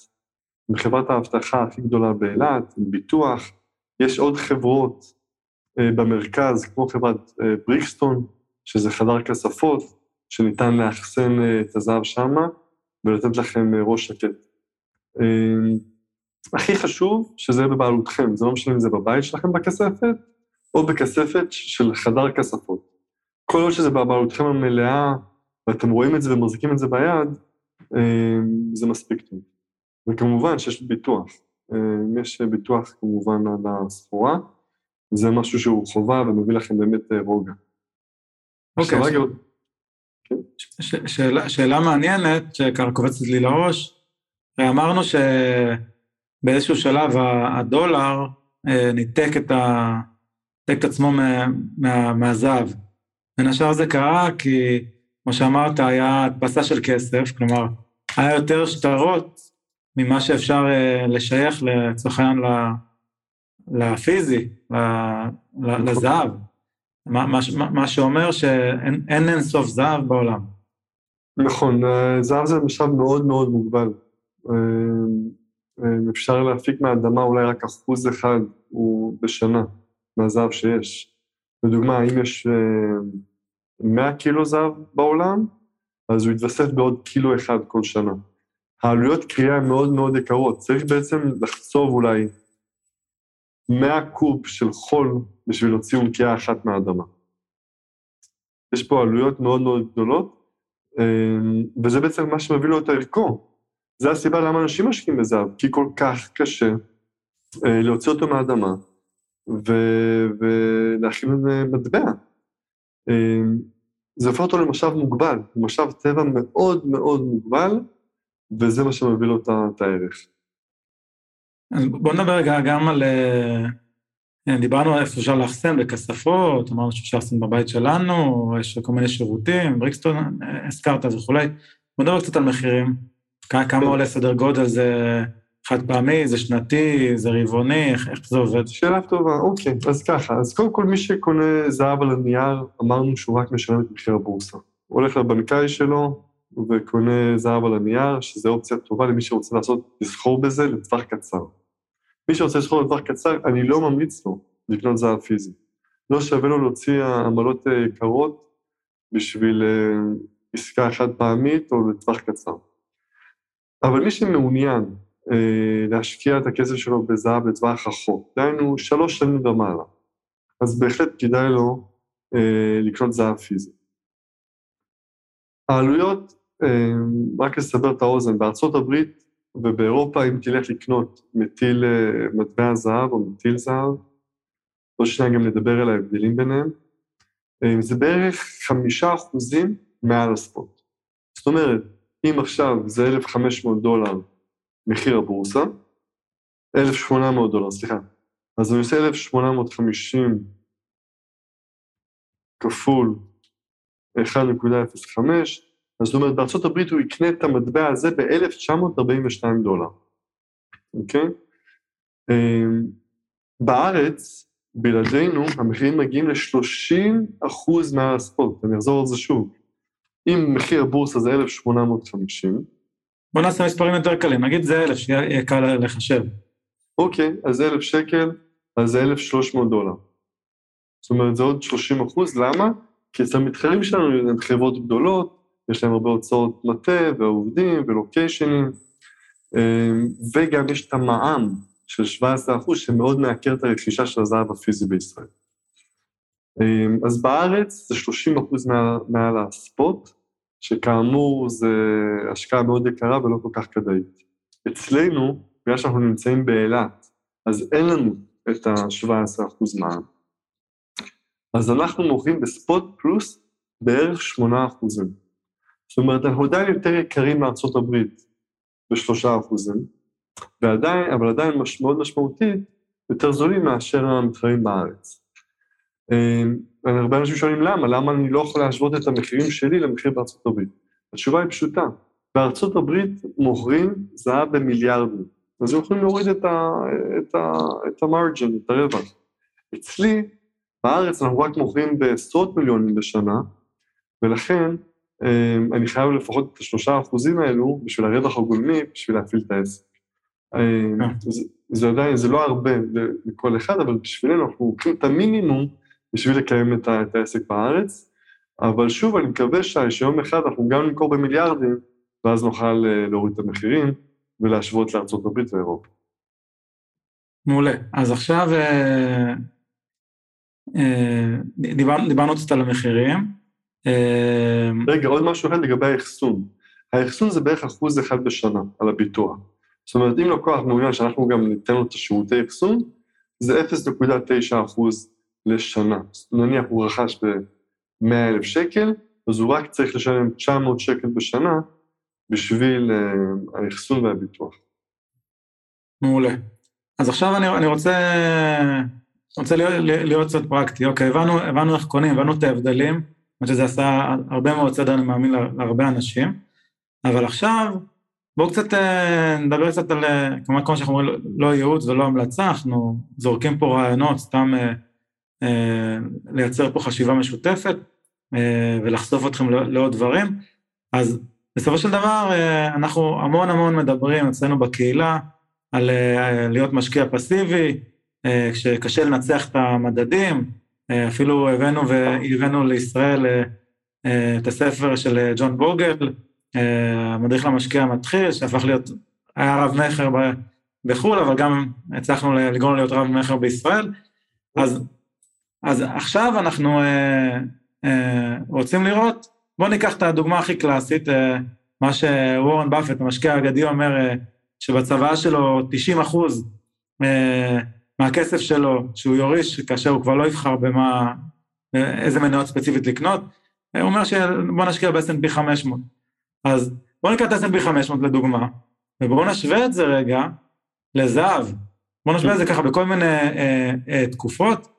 בחברת האבטחה הכי גדולה באילת, ביטוח. יש עוד חברות במרכז, כמו חברת בריקסטון, שזה חדר כספות, שניתן לאחסן את הזהב שמה ולתת לכם ראש שקט. אה, הכי חשוב שזה יהיה בבעלותכם, זה לא משנה אם זה בבית שלכם בכספת, או בכספת של חדר כספות. כל עוד שזה בבעלותכם המלאה, ואתם רואים את זה ומחזיקים את זה ביד, אה, זה מספיק טוב. וכמובן שיש ביטוח. אה, יש ביטוח כמובן על הסחורה, זה משהו שהוא חובה ומביא לכם באמת אה, רוגע. אוקיי, ש- שאלה, שאלה מעניינת שככה קופצת לי לראש, אמרנו שבאיזשהו שלב הדולר אה, ניתק את, ה, ניתק את עצמו מה, מה, מהזהב. בין השאר זה קרה כי, כמו שאמרת, היה הדפסה של כסף, כלומר, היה יותר שטרות ממה שאפשר אה, לשייך לצורך העניין לפיזי, לזהב. מה, מה, מה שאומר שאין אין אין סוף זהב בעולם. נכון, אה, זהב זה משאב מאוד מאוד מוגבל. אה, אה, אפשר להפיק מהאדמה אולי רק אחוז אחד הוא בשנה מהזהב שיש. לדוגמה, אם יש אה, 100 קילו זהב בעולם, אז הוא יתווסף בעוד קילו אחד כל שנה. העלויות קריאה הן מאוד מאוד יקרות. צריך בעצם לחצוב אולי 100 קוב של חול בשביל להוציא אונקייה אחת מהאדמה. יש פה עלויות מאוד מאוד גדולות, אה, וזה בעצם מה שמביא לו את ערכו. זה הסיבה למה אנשים משקיעים בזהב, כי כל כך קשה אה, להוציא אותו מהאדמה ו- ולהכין מטבע. אה, זה הופך אותו למשאב מוגבל, משאב טבע מאוד מאוד מוגבל, וזה מה שמביא לו את הערך. אז בוא נדבר רגע גם על... אה, דיברנו על איפה אפשר לאחסן בכספות, אמרנו שאפשר לאחסן בבית שלנו, יש כל מיני שירותים, בריקסטון, אה, הזכרת וכולי. בוא נדבר קצת על מחירים. כמה עולה סדר גודל, זה חד פעמי, זה שנתי, זה רבעוני, איך, זה עובד? שאלה טובה, אוקיי, אז ככה, אז קודם כל מי שקונה זהב על הנייר, אמרנו שהוא רק משלם את מחיר הבורסה. הוא הולך לבנקאי שלו וקונה זהב על הנייר, שזו אופציה טובה למי שרוצה לעשות, לסחור בזה לטווח קצר. מי שרוצה לסחור לטווח קצר, אני לא ממליץ לו לקנות זהב פיזי. לא שווה לו להוציא עמלות אה, יקרות בשביל אה, עסקה חד פעמית או לטווח קצר. אבל מי שמעוניין אה, להשקיע את הכסף שלו בזהב לטווח רחוק, דהיינו שלוש שנים ומעלה, אז בהחלט כדאי לו אה, לקנות זהב פיזי. העלויות, אה, רק לסבר את האוזן, בארצות הברית ובאירופה, אם תלך לקנות מטיל אה, מטבע זהב או מטיל זהב, עוד שניה גם נדבר על ההבדלים ביניהם, אה, זה בערך חמישה אחוזים מעל הספוט. זאת אומרת, אם עכשיו זה 1,500 דולר מחיר הבורסה, 1,800 דולר, סליחה, אז אני עושה 1,850 כפול 1.05, אז זאת אומרת, בארה"ב הוא יקנה את המטבע הזה ב-1,942 דולר, אוקיי? אמ, בארץ, בלעדינו, המחירים מגיעים ל-30 אחוז מעל הספורט, אני אחזור על זה שוב. אם מחיר הבורסה זה 1,850, בוא נעשה מספרים יותר קלים, נגיד זה אלף, שיהיה קל לחשב. אוקיי, אז זה 1,000 שקל, אז זה 1,300 דולר. זאת אומרת, זה עוד 30 אחוז, למה? כי אצל המתחרים שלנו הם חברות גדולות, יש להם הרבה הוצאות מטה ועובדים ולוקיישנים, אמ, וגם יש את המע"מ של 17 אחוז, שמאוד מעקר את הרכישה של הזהב הפיזי בישראל. אמ, אז בארץ זה 30 אחוז מעל, הספוט, שכאמור זה השקעה מאוד יקרה ולא כל כך כדאית. אצלנו, בגלל שאנחנו נמצאים באילת, אז אין לנו את ה-17 אחוז מע"מ. אז אנחנו מוכרים בספוט פלוס בערך 8 אחוזים. זאת אומרת, אנחנו עדיין יותר יקרים מארצות הברית בשלושה אחוזים, ועדיין, אבל עדיין מש, מאוד משמעותית, יותר זולים מאשר המתחרים בארץ. הרבה אנשים שואלים למה, למה אני לא יכול להשוות את המחירים שלי למחיר בארצות הברית? התשובה היא פשוטה, בארצות הברית מוכרים זהב במיליארדים, אז הם יכולים להוריד את, ה, את, ה, את המרג'ן, את הרווח. אצלי, בארץ אנחנו רק מוכרים בעשרות מיליונים בשנה, ולכן אמ, אני חייב לפחות את השלושה אחוזים האלו בשביל הרווח הגולמי, בשביל להפעיל את העסק. אמ, אה. זה, זה עדיין, זה לא הרבה לכל אחד, אבל בשבילנו אנחנו לוקחים את המינימום בשביל לקיים את, ה, את העסק בארץ, אבל שוב, אני מקווה שיום אחד אנחנו גם נמכור במיליארדים, ואז נוכל אה, להוריד את המחירים ולהשוות לארצות הברית ואירופה. מעולה. אז עכשיו אה, אה, דיבר, דיברנו קצת על המחירים. אה, רגע, עוד משהו אחד לגבי האחסון. האחסון זה בערך אחוז אחד בשנה על הביטוח. זאת אומרת, אם לקוח מעוניין שאנחנו גם ניתן לו את השירותי אחסון, זה 0.9 אחוז לשנה. נניח הוא רכש ב-100,000 שקל, אז הוא רק צריך לשלם 900 שקל בשנה בשביל uh, האחסון והביטוח. מעולה. אז עכשיו אני, אני רוצה, רוצה להיות, להיות קצת פרקטי. אוקיי, הבנו, הבנו איך קונים, הבנו את ההבדלים, זאת שזה עשה הרבה מאוד סדר, אני מאמין, להרבה אנשים, אבל עכשיו בואו קצת אה, נדבר קצת על, אה, כמובן כמו שאנחנו אומרים, לא ייעוץ ולא המלצה, אנחנו זורקים פה רעיונות, סתם אה, אה, לייצר פה חשיבה משותפת אה, ולחשוף אתכם לעוד דברים. אז בסופו של דבר אה, אנחנו המון המון מדברים אצלנו בקהילה על אה, להיות משקיע פסיבי, אה, כשקשה לנצח את המדדים, אה, אפילו הבאנו והבאנו לישראל אה, אה, את הספר של ג'ון בוגל, המדריך למשקיע המתחיל, שהפך להיות, היה רב מכר בחו"ל, אבל גם הצלחנו לגרום להיות רב מכר בישראל. אז, אז עכשיו אנחנו אה, אה, רוצים לראות, בואו ניקח את הדוגמה הכי קלאסית, אה, מה שוורן באפט, המשקיע האגדי, אומר אה, שבצוואה שלו 90 אחוז אה, מהכסף שלו, שהוא יוריש כאשר הוא כבר לא יבחר במה, איזה מניות ספציפית לקנות, הוא אומר שבוא נשקיע ב-S&P 500. אז בואו ניקח את ה-S&P 500 לדוגמה, ובואו נשווה את זה רגע לזהב. בואו נשווה את זה ככה בכל מיני אה, אה, תקופות,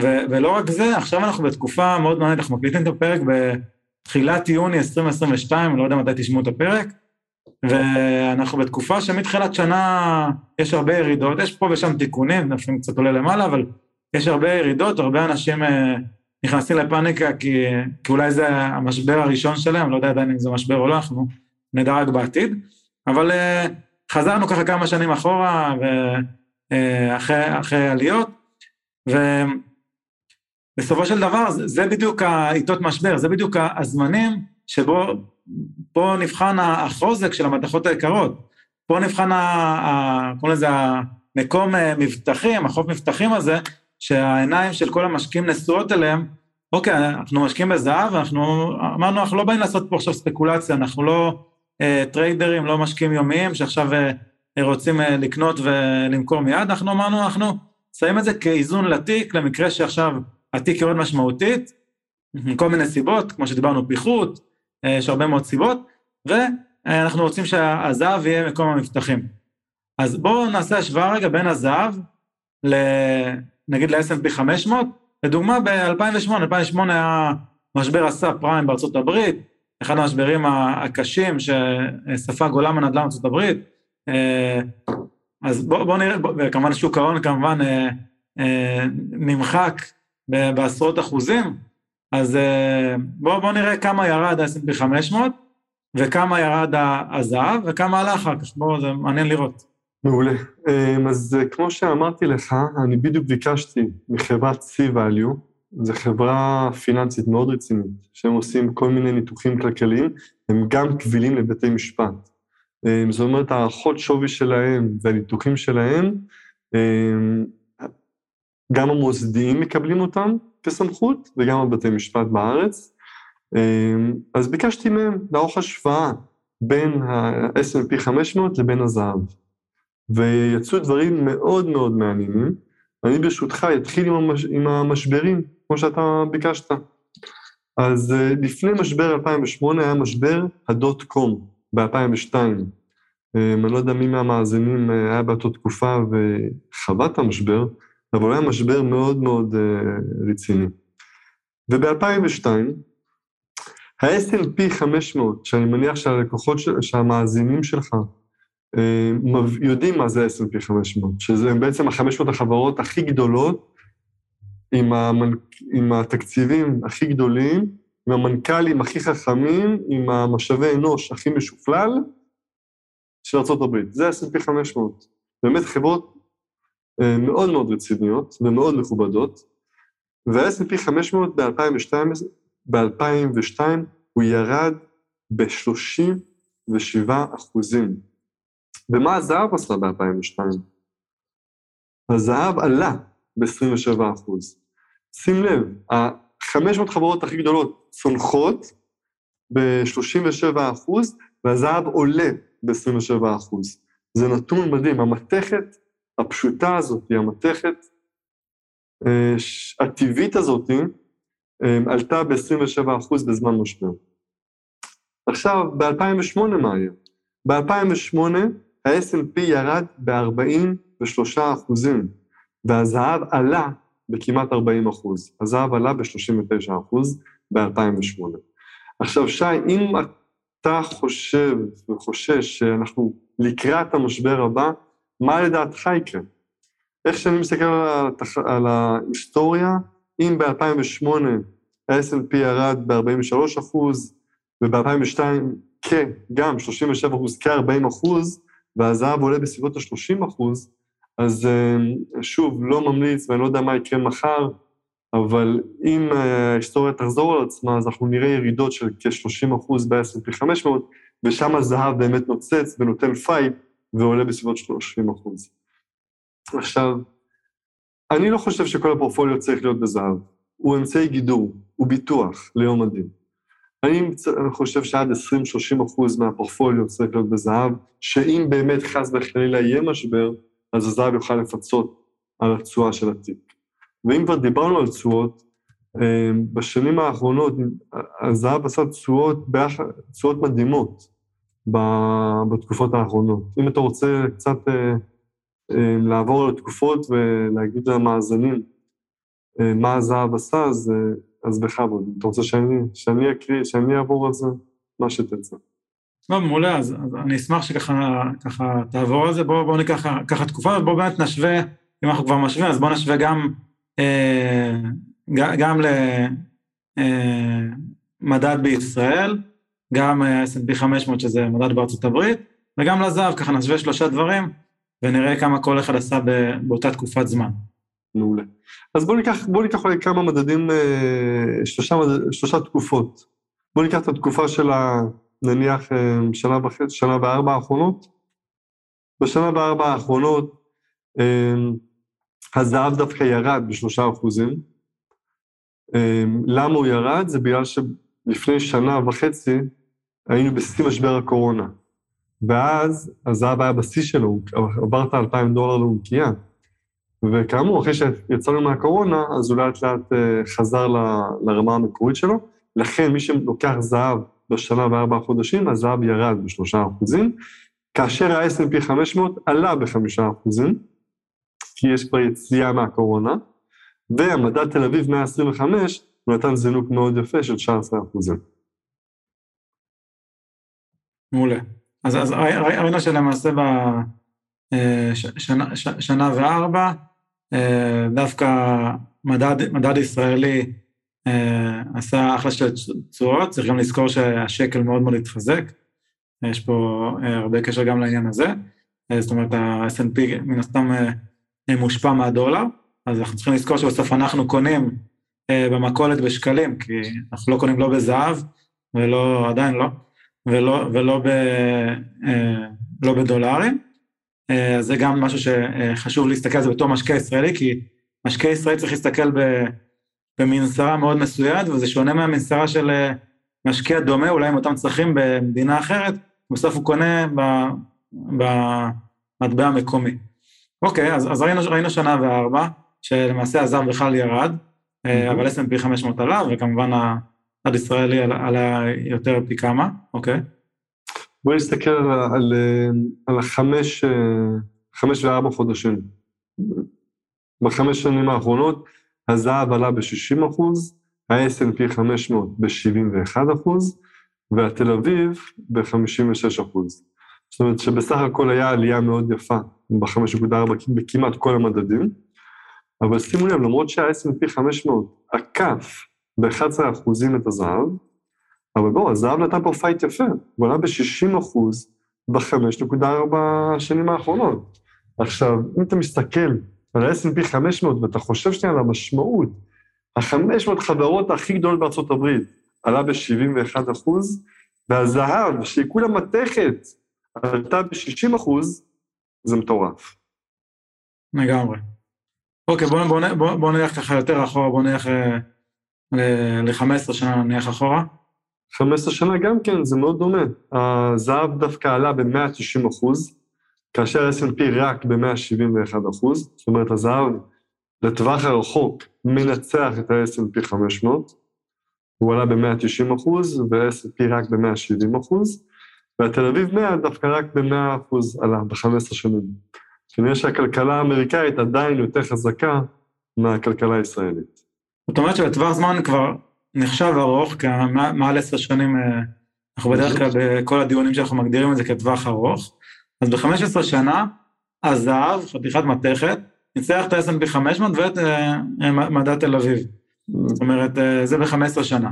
ו- ולא רק זה, עכשיו אנחנו בתקופה מאוד מעניינת, אנחנו מקליטים את הפרק בתחילת יוני 2022, אני לא יודע מתי תשמעו את הפרק, ואנחנו בתקופה שמתחילת שנה יש הרבה ירידות, יש פה ושם תיקונים, לפעמים קצת עולה למעלה, אבל יש הרבה ירידות, הרבה אנשים אה, נכנסים לפאניקה כי, כי אולי זה המשבר הראשון שלהם, לא יודע עדיין אם זה משבר או לא, אנחנו נדע רק בעתיד, אבל uh, חזרנו ככה כמה שנים אחורה, ואחרי uh, עליות, ובסופו של דבר זה, זה בדיוק העיתות משבר, זה בדיוק הזמנים שבו פה נבחן החוזק של המתכות היקרות, פה נבחן, קוראים לזה המקום אה, מבטחים, החוף מבטחים הזה, שהעיניים של כל המשקיעים נשואות אליהם, אוקיי, אנחנו משקיעים בזהב, אנחנו אמרנו, אנחנו לא באים לעשות פה עכשיו ספקולציה, אנחנו לא אה, טריידרים, לא משקיעים יומיים שעכשיו אה, רוצים אה, לקנות ולמכור מיד, אנחנו אמרנו, אנחנו שמים את זה כאיזון לתיק, למקרה שעכשיו התיק יורד משמעותית, מכל מיני סיבות, כמו שדיברנו, פיחות, אה, יש הרבה מאוד סיבות, ואנחנו רוצים שהזהב יהיה מקום המבטחים. אז בואו נעשה השוואה רגע בין הזהב, ל... נגיד ל-S&P 500, לדוגמה ב-2008, 2008 היה משבר הסאב פריים בארצות הברית, אחד המשברים הקשים שספג עולם הנדל"ן בארצות הברית, אה, אז בואו בוא נראה, וכמובן שוק ההון כמובן אה, נמחק בעשרות אחוזים, אז בואו בוא נראה כמה ירד ה-S&P 500 וכמה ירד הזהב וכמה עלה אחר כך, בואו, זה מעניין לראות. מעולה. אמ, אז אה, כמו שאמרתי לך, אני בדיוק ביקשתי מחברת C-Value, זו חברה פיננסית מאוד רצינית, שהם עושים כל מיני ניתוחים כלכליים, הם גם קבילים לבתי משפט. אמ, זאת אומרת, הערכות שווי שלהם והניתוחים שלהם, אמ, גם המוסדיים מקבלים אותם כסמכות, וגם הבתי משפט בארץ. אז ביקשתי מהם לערוך השוואה בין ה-S&P 500 לבין הזהב. ויצאו דברים מאוד מאוד מעניינים. אני ברשותך אתחיל עם, המש... עם המשברים, כמו שאתה ביקשת. אז אה, לפני משבר 2008 היה משבר הדוט קום ב-2002. אה, אני לא יודע מי מהמאזינים אה, היה באותה תקופה וחווה את המשבר, אבל היה משבר מאוד מאוד רציני. וב-2002 ה-S&P 500, שאני מניח שהלקוחות, שהמאזינים שלך אה, יודעים מה זה S&P 500, שזה בעצם ה-500 החברות הכי גדולות, עם, המנ... עם התקציבים הכי גדולים, עם המנכ"לים הכי חכמים, עם המשאבי אנוש הכי משופלל של ארה"ב. זה S&P 500. באמת חברות מאוד מאוד רציניות ומאוד מכובדות, וה-S&P 500 ב-2002, ב-2002 הוא ירד ב-37 אחוזים. ומה הזהב עשה ב-2002? הזהב עלה ב-27 אחוז. שים לב, ה-500 חברות הכי גדולות צונחות ב-37 אחוז, והזהב עולה ב-27 אחוז. זה נתון מדהים. המתכת הפשוטה הזאת, המתכת אה, הטבעית הזאת, אה, עלתה ב-27 אחוז בזמן משבר. עכשיו, ב-2008 מה היה? ב-2008 ה-S&P ירד ב-43 אחוזים, והזהב עלה בכמעט 40 אחוז. הזהב עלה ב-39 אחוז ב-2008. עכשיו, שי, אם אתה חושב וחושש שאנחנו לקראת המשבר הבא, מה לדעתך יקרה? איך שאני מסתכל על, התח... על ההיסטוריה, אם ב-2008 ה-S&P ירד ב-43 אחוז, וב-2002 כגם 37 אחוז, כ-40 אחוז, והזהב עולה בסביבות ה-30 אחוז, אז אה, שוב, לא ממליץ ואני לא יודע מה יקרה מחר, אבל אם אה, ההיסטוריה תחזור על עצמה, אז אנחנו נראה ירידות של כ-30 אחוז ב-S&P 500, ושם הזהב באמת נוצץ ונותן fight ועולה בסביבות 30 אחוז. עכשיו, אני לא חושב שכל הפורטפוליו צריך להיות בזהב. הוא אמצעי גידור, הוא ביטוח ליום הדין. אני חושב שעד 20-30 אחוז מהפורטפוליו צריך להיות בזהב, שאם באמת חס וחלילה יהיה משבר, אז הזהב יוכל לפצות על התשואה של התיק. ואם כבר דיברנו על תשואות, אה, בשנים האחרונות הזהב עשה תשואות, מדהימות בתקופות האחרונות. אם אתה רוצה קצת אה, אה, לעבור על התקופות ולהגיד למאזינים מה הזהב עשה, אז, אז בכבוד. אתה רוצה שאני, שאני אקריא, שאני אעבור על זה? מה שתרצה. טוב, מעולה, אז, אז אני אשמח שככה ככה, תעבור על זה. בואו בוא ניקח ככה תקופה, ובואו באמת נשווה, אם אנחנו כבר משווים, אז בואו נשווה גם, אה, גם למדד אה, בישראל, גם S&P 500, שזה מדד בארצות הברית, וגם לזהב, ככה נשווה שלושה דברים, ונראה כמה כל אחד עשה באותה תקופת זמן. מעולה. אז בואו ניקח, בוא ניקח אולי כמה מדדים, אה, שלושה, שלושה תקופות. בואו ניקח את התקופה של ה... נניח אה, שנה וחצי, שנה וארבע האחרונות. בשנה וארבע האחרונות אה, הזהב דווקא ירד בשלושה אחוזים. אה, למה הוא ירד? זה בגלל שלפני שנה וחצי היינו בשיא משבר הקורונה. ואז הזהב היה בשיא שלו, עברת 2,000 דולר לאונקייה. וכאמור, אחרי שיצאנו מהקורונה, אז הוא לאט לאט חזר לרמה המקורית שלו. לכן מי שלוקח זהב בשנה וארבעה חודשים, הזהב ירד בשלושה אחוזים, כאשר ה-S&P 500 עלה בחמישה אחוזים, כי יש כבר יציאה מהקורונה, והמדד תל אביב 125, הוא נתן זינוק מאוד יפה של 19 אחוזים. מעולה. אז, אז ראינו שלמעשה בשנה אה, וארבע, אה, דווקא מדד, מדד ישראלי אה, עשה אחלה של תשואות, צריך גם לזכור שהשקל מאוד מאוד התחזק, יש פה הרבה קשר גם לעניין הזה, זאת אומרת ה-S&P מן הסתם מושפע מהדולר, אז אנחנו צריכים לזכור שבסוף אנחנו קונים במכולת בשקלים, כי אנחנו לא קונים לא בזהב, ולא, עדיין לא, ולא, ולא ב, לא בדולרים, אז זה גם משהו שחשוב להסתכל על זה בתור משקיע ישראלי, כי משקיע ישראלי צריך להסתכל. במנסרה מאוד מסויד, וזה שונה מהמנסרה של אה, משקיע דומה, אולי עם אותם צרכים במדינה אחרת, בסוף הוא קונה במטבע המקומי. אוקיי, אז, אז ראינו, ראינו שנה וארבע, שלמעשה הזר בכלל ירד, mm-hmm. אבל S&P 500 עלה, וכמובן הצד ישראלי עלה, יותר פי כמה, אוקיי. בואי נסתכל על, על, על החמש, אה, חמש וארבע חודשים. בחמש שנים האחרונות, הזהב עלה ב-60 אחוז, ה-S&P 500 ב-71 אחוז, והתל אביב ב-56 אחוז. זאת אומרת שבסך הכל היה עלייה מאוד יפה ב-5.4 בכמעט כל המדדים, אבל שימו לב, למרות שה-S&P 500 עקף ב-11 אחוזים את הזהב, אבל בואו, הזהב נתן פה פייט יפה, הוא עלה ב-60 אחוז ב-5.4 השנים האחרונות. עכשיו, אם אתה מסתכל על ה-S&P 500 ואתה חושב שנייה על המשמעות, ה-500 חברות הכי גדולות בארצות הברית עלה ב-71 אחוז, והזהב, שהיא כולה מתכת, עלתה ב-60 אחוז, זה מטורף. לגמרי. אוקיי, בואו בוא, בוא, בוא נלך ככה יותר אחורה, בואו נלך ל-15 שנה נלך אחורה. 15 שנה גם כן, זה מאוד דומה. הזהב דווקא עלה ב-190 אחוז, כאשר ה-S&P רק ב-171 אחוז, זאת אומרת, הזהב לטווח הרחוק מנצח את ה-S&P 500, הוא עלה ב-190 אחוז, וה-S&P רק ב-170 אחוז, והתל אביב 100 דווקא רק ב-100 אחוז עלה ב-15 שנים. כנראה שהכלכלה האמריקאית עדיין יותר חזקה מהכלכלה הישראלית. זאת אומרת שבטווח זמן כבר נחשב ארוך, כי מעל עשר שנים, אה, אנחנו בדרך כלל בכל הדיונים שאנחנו מגדירים את זה כטווח ארוך, אז ב-15 שנה, הזהב, חתיכת מתכת, ניצח את ה-S&P 500 ואת אה, מדע תל אביב. זאת אומרת, זה ב-15 שנה.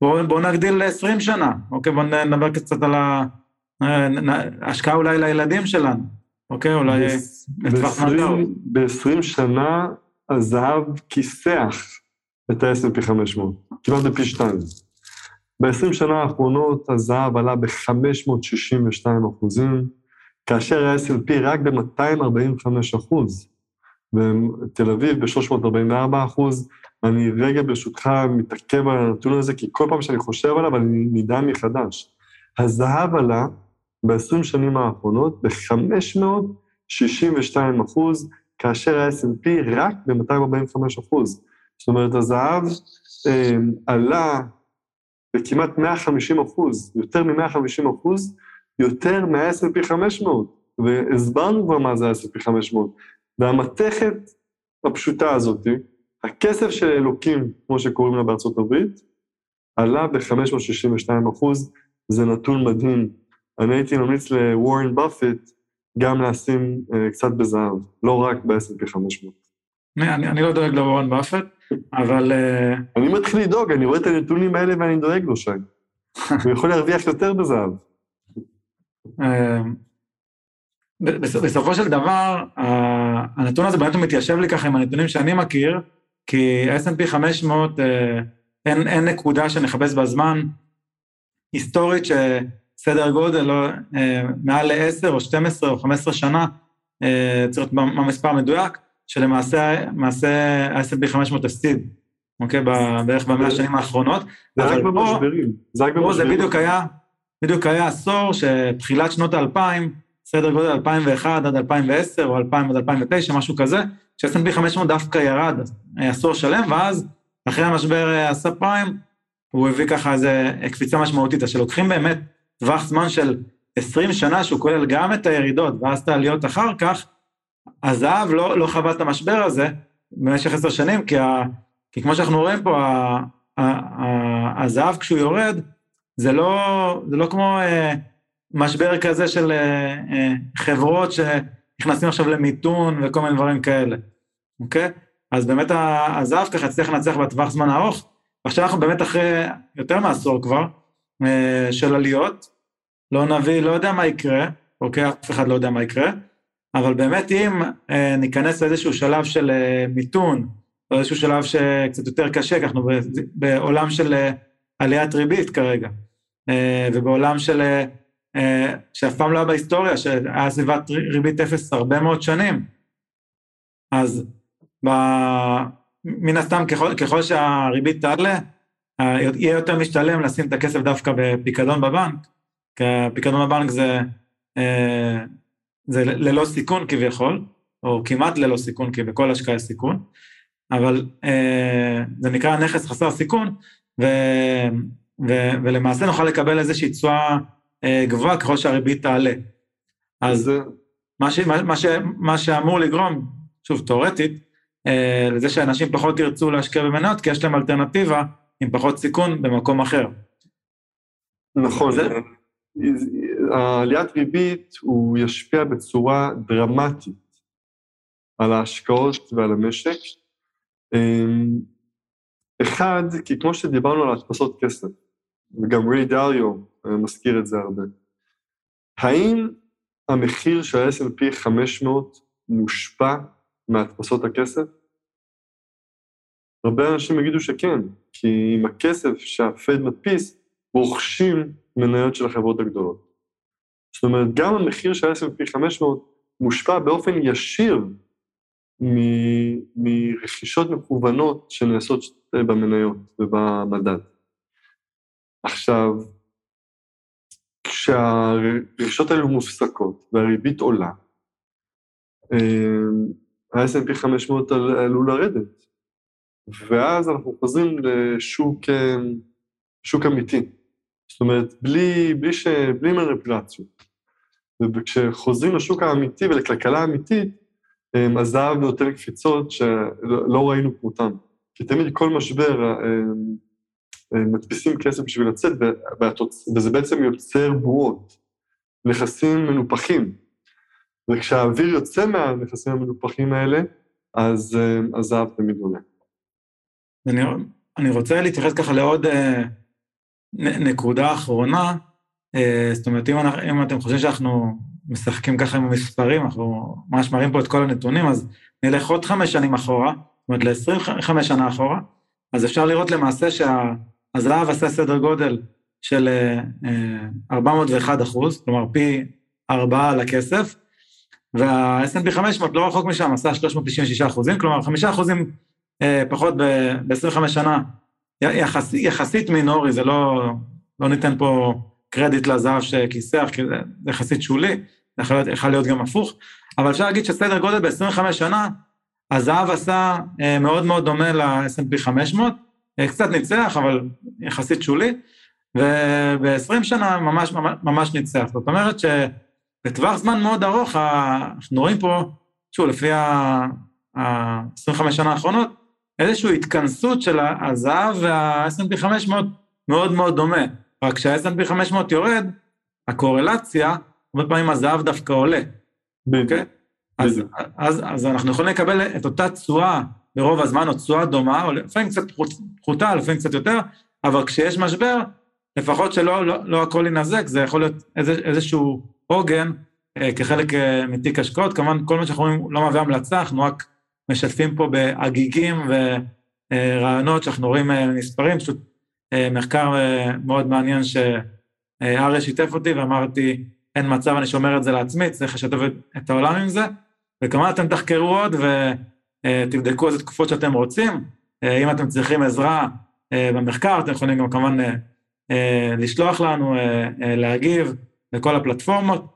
בואו בוא נגדיל ל-20 שנה, אוקיי? בואו נדבר קצת על ההשקעה אולי לילדים שלנו, אוקיי? אולי לטווח מדע. ב-20 שנה הזהב כיסח את ה-S&P 500, כמעט בפי שתיים. ב-20 שנה האחרונות הזהב עלה ב-562 אחוזים, כאשר ה-S&P רק ב-245 אחוז, ותל אביב ב-344 אחוז. אני רגע ברשותך מתעכב על הנתון הזה, כי כל פעם שאני חושב עליו אני נדהם מחדש. הזהב עלה ב-20 שנים האחרונות ב-562 אחוז, כאשר ה-S&P רק ב-245 אחוז. זאת אומרת, הזהב אה, עלה בכמעט 150 אחוז, יותר מ-150 אחוז, יותר מה-S&P 500, והסברנו כבר מה זה ה-S&P 500. והמתכת הפשוטה הזאת, הכסף של אלוקים, כמו שקוראים לה בארצות הברית, עלה ב-562 אחוז, זה נתון מדהים. אני הייתי ממליץ לוורן באפט גם לשים uh, קצת בזהב, לא רק ב-S&P 500. אני, אני לא דואג לוורן באפט, אבל... Uh... אני מתחיל לדאוג, אני רואה את הנתונים האלה ואני דואג לו, שי. הוא יכול להרוויח יותר בזהב. אה, בסופו של דבר, הנתון הזה באמת מתיישב לי ככה עם הנתונים שאני מכיר, כי S&P 500, אין, אין נקודה שנחפש בזמן היסטורית שסדר גודל, לא, אה, מעל ל-10 או 12 או 15 שנה, אה, צריך להיות במספר מדויק, שלמעשה ה-S&P 500 הפסיד, אוקיי? בערך במאה השנים האחרונות. זה רק במשברים. זה רק במשברים. זה בדיוק היה, בדיוק היה עשור שתחילת שנות האלפיים, סדר גודל 2001 עד 2010, או 2000 עד 2009, משהו כזה, ש-S&P 500 דווקא ירד עשור שלם, ואז אחרי המשבר הסאב אה, פריים, הוא הביא ככה איזה קפיצה משמעותית. אז שלוקחים באמת טווח זמן של 20 שנה, שהוא כולל גם את הירידות ואז את העליות אחר כך, הזהב לא, לא חווה את המשבר הזה במשך עשר שנים, כי, ה, כי כמו שאנחנו רואים פה, הזהב כשהוא יורד, זה לא, זה לא כמו... אה, משבר כזה של אה, אה, חברות שנכנסים עכשיו למיתון וכל מיני דברים כאלה, אוקיי? אז באמת הזהב ככה הצליח לנצח בטווח זמן ארוך, ועכשיו אנחנו באמת אחרי יותר מעשור כבר אה, של עליות, לא נביא, לא יודע מה יקרה, אוקיי? אף אחד לא יודע מה יקרה, אבל באמת אם ניכנס לאיזשהו שלב של מיתון, או איזשהו שלב שקצת יותר קשה, כי אנחנו בעולם של עליית ריבית כרגע, ובעולם של אה, שאף פעם לא היה בהיסטוריה, שהיה סביבת ריבית אפס הרבה מאוד שנים. אז ב... מן הסתם, ככל, ככל שהריבית תעלה, אה, יהיה יותר משתלם לשים את הכסף דווקא בפיקדון בבנק, כי הפיקדון בבנק זה, אה, זה ללא סיכון כביכול, או כמעט ללא סיכון, כי בכל השקעה יש סיכון, אבל זה נקרא נכס חסר סיכון, ו, ו, ולמעשה נוכל לקבל איזושהי תשואה אה, גבוהה ככל שהריבית תעלה. אז מה, ש, מה, ש, מה שאמור לגרום, שוב, תאורטית, אה, לזה שאנשים פחות ירצו להשקיע במניות, כי יש להם אלטרנטיבה עם פחות סיכון במקום אחר. נכון, זה- העליית ריבית הוא ישפיע בצורה דרמטית על ההשקעות ועל המשק. אמ, אחד, כי כמו שדיברנו על הדפסות כסף, וגם ריי דליו אה, מזכיר את זה הרבה, האם המחיר של ה-S&P 500 מושפע מהדפסות הכסף? הרבה אנשים יגידו שכן, כי עם הכסף שהפד מדפיס, רוכשים מניות של החברות הגדולות. זאת אומרת, גם המחיר של ה-S&P 500 מושפע באופן ישיר מ- מרכישות מכוונות שנעשות במניות ובמדד. עכשיו, כשהרכישות האלו מופסקות והריבית עולה, ה-S&P 500 על- עלול לרדת, ואז אנחנו חוזרים לשוק אה, שוק אמיתי. זאת אומרת, בלי, בלי, ש, בלי מניפולציות. וכשחוזרים לשוק האמיתי ולכלכלה האמיתית, אמ, הזהב נותן קפיצות שלא לא ראינו כמותן. כי תמיד כל משבר מדפיסים כסף בשביל לצאת. וזה בעצם יוצר בועות, נכסים מנופחים. וכשהאוויר יוצא מהנכסים המנופחים האלה, אז הזהב תמיד עולה. אני, אני רוצה להתייחס ככה לעוד נ, נקודה אחרונה. אה, זאת אומרת, אם, אנחנו, אם אתם חושבים שאנחנו משחקים ככה עם המספרים, אנחנו ממש מראים פה את כל הנתונים, אז נלך עוד חמש שנים אחורה, זאת אומרת ל-25 שנה אחורה, אז אפשר לראות למעשה שהזהב עשה סדר גודל של אה, 401 אחוז, כלומר פי ארבעה על הכסף, וה-S&P 500 לא רחוק משם, עשה 396 אחוזים, כלומר 5 אחוזים אה, פחות ב-25 שנה, יחס, יחסית מינורי, זה לא, לא ניתן פה קרדיט לזהב שכיסח, כי זה יחסית שולי, זה יכול להיות, יכול להיות גם הפוך, אבל אפשר להגיד שסדר גודל ב-25 שנה, הזהב עשה אה, מאוד מאוד דומה ל-S&P 500, אה, קצת ניצח, אבל יחסית שולי, וב-20 שנה ממש, ממש, ניצח. זאת אומרת שבטווח זמן מאוד ארוך, אנחנו רואים פה, שוב, לפי ה-25 שנה האחרונות, איזושהי התכנסות של הזהב וה-S&P 500 מאוד מאוד דומה. רק כשה-S&P 500 יורד, הקורלציה, הרבה פעמים הזהב דווקא עולה, אוקיי? אז, אז, אז אנחנו יכולים לקבל את אותה תשואה ברוב הזמן, או תשואה דומה, או לפעמים קצת פחותה, לפעמים קצת יותר, אבל כשיש משבר, לפחות שלא לא, לא הכל ינזק, זה יכול להיות איזה, איזשהו עוגן אה, כחלק אה, מתיק השקעות. כמובן, כל מה שאנחנו רואים לא מהווה המלצה, אנחנו רק משתפים פה בהגיגים ורעיונות שאנחנו רואים אה, מספרים, פשוט אה, מחקר אה, מאוד מעניין שאריה שיתף אותי ואמרתי, אין מצב, אני שומר את זה לעצמי, צריך לשתף את העולם עם זה, וכמובן אתם תחקרו עוד ותבדקו איזה תקופות שאתם רוצים. אם אתם צריכים עזרה במחקר, אתם יכולים גם כמובן לשלוח לנו, להגיב לכל הפלטפורמות,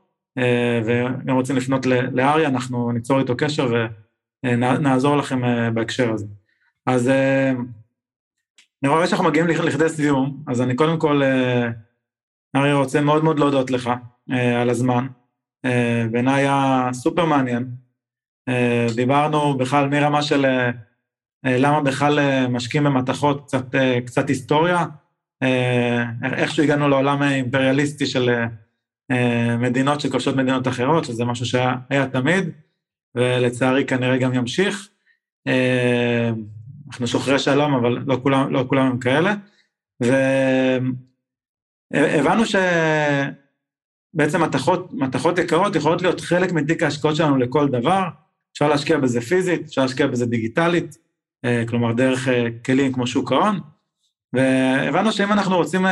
וגם רוצים לפנות לאריה, אנחנו ניצור איתו קשר ונעזור לכם בהקשר הזה. אז אני רואה שאנחנו מגיעים לכדי סיום, אז אני קודם כל, אריה רוצה מאוד מאוד להודות לך על הזמן. בעיניי היה סופר מעניין. דיברנו בכלל מרמה של למה בכלל משקיעים במתכות, קצת, קצת היסטוריה, איכשהו הגענו לעולם האימפריאליסטי של מדינות שכובשות מדינות אחרות, שזה משהו שהיה תמיד, ולצערי כנראה גם ימשיך. אנחנו שוחרי שלום, אבל לא כולם, לא כולם הם כאלה. והבנו שבעצם מתכות, מתכות יקרות יכולות להיות חלק מתיק ההשקעות שלנו לכל דבר. אפשר להשקיע בזה פיזית, אפשר להשקיע בזה דיגיטלית, כלומר דרך כלים כמו שוק ההון. והבנו שאם אנחנו רוצים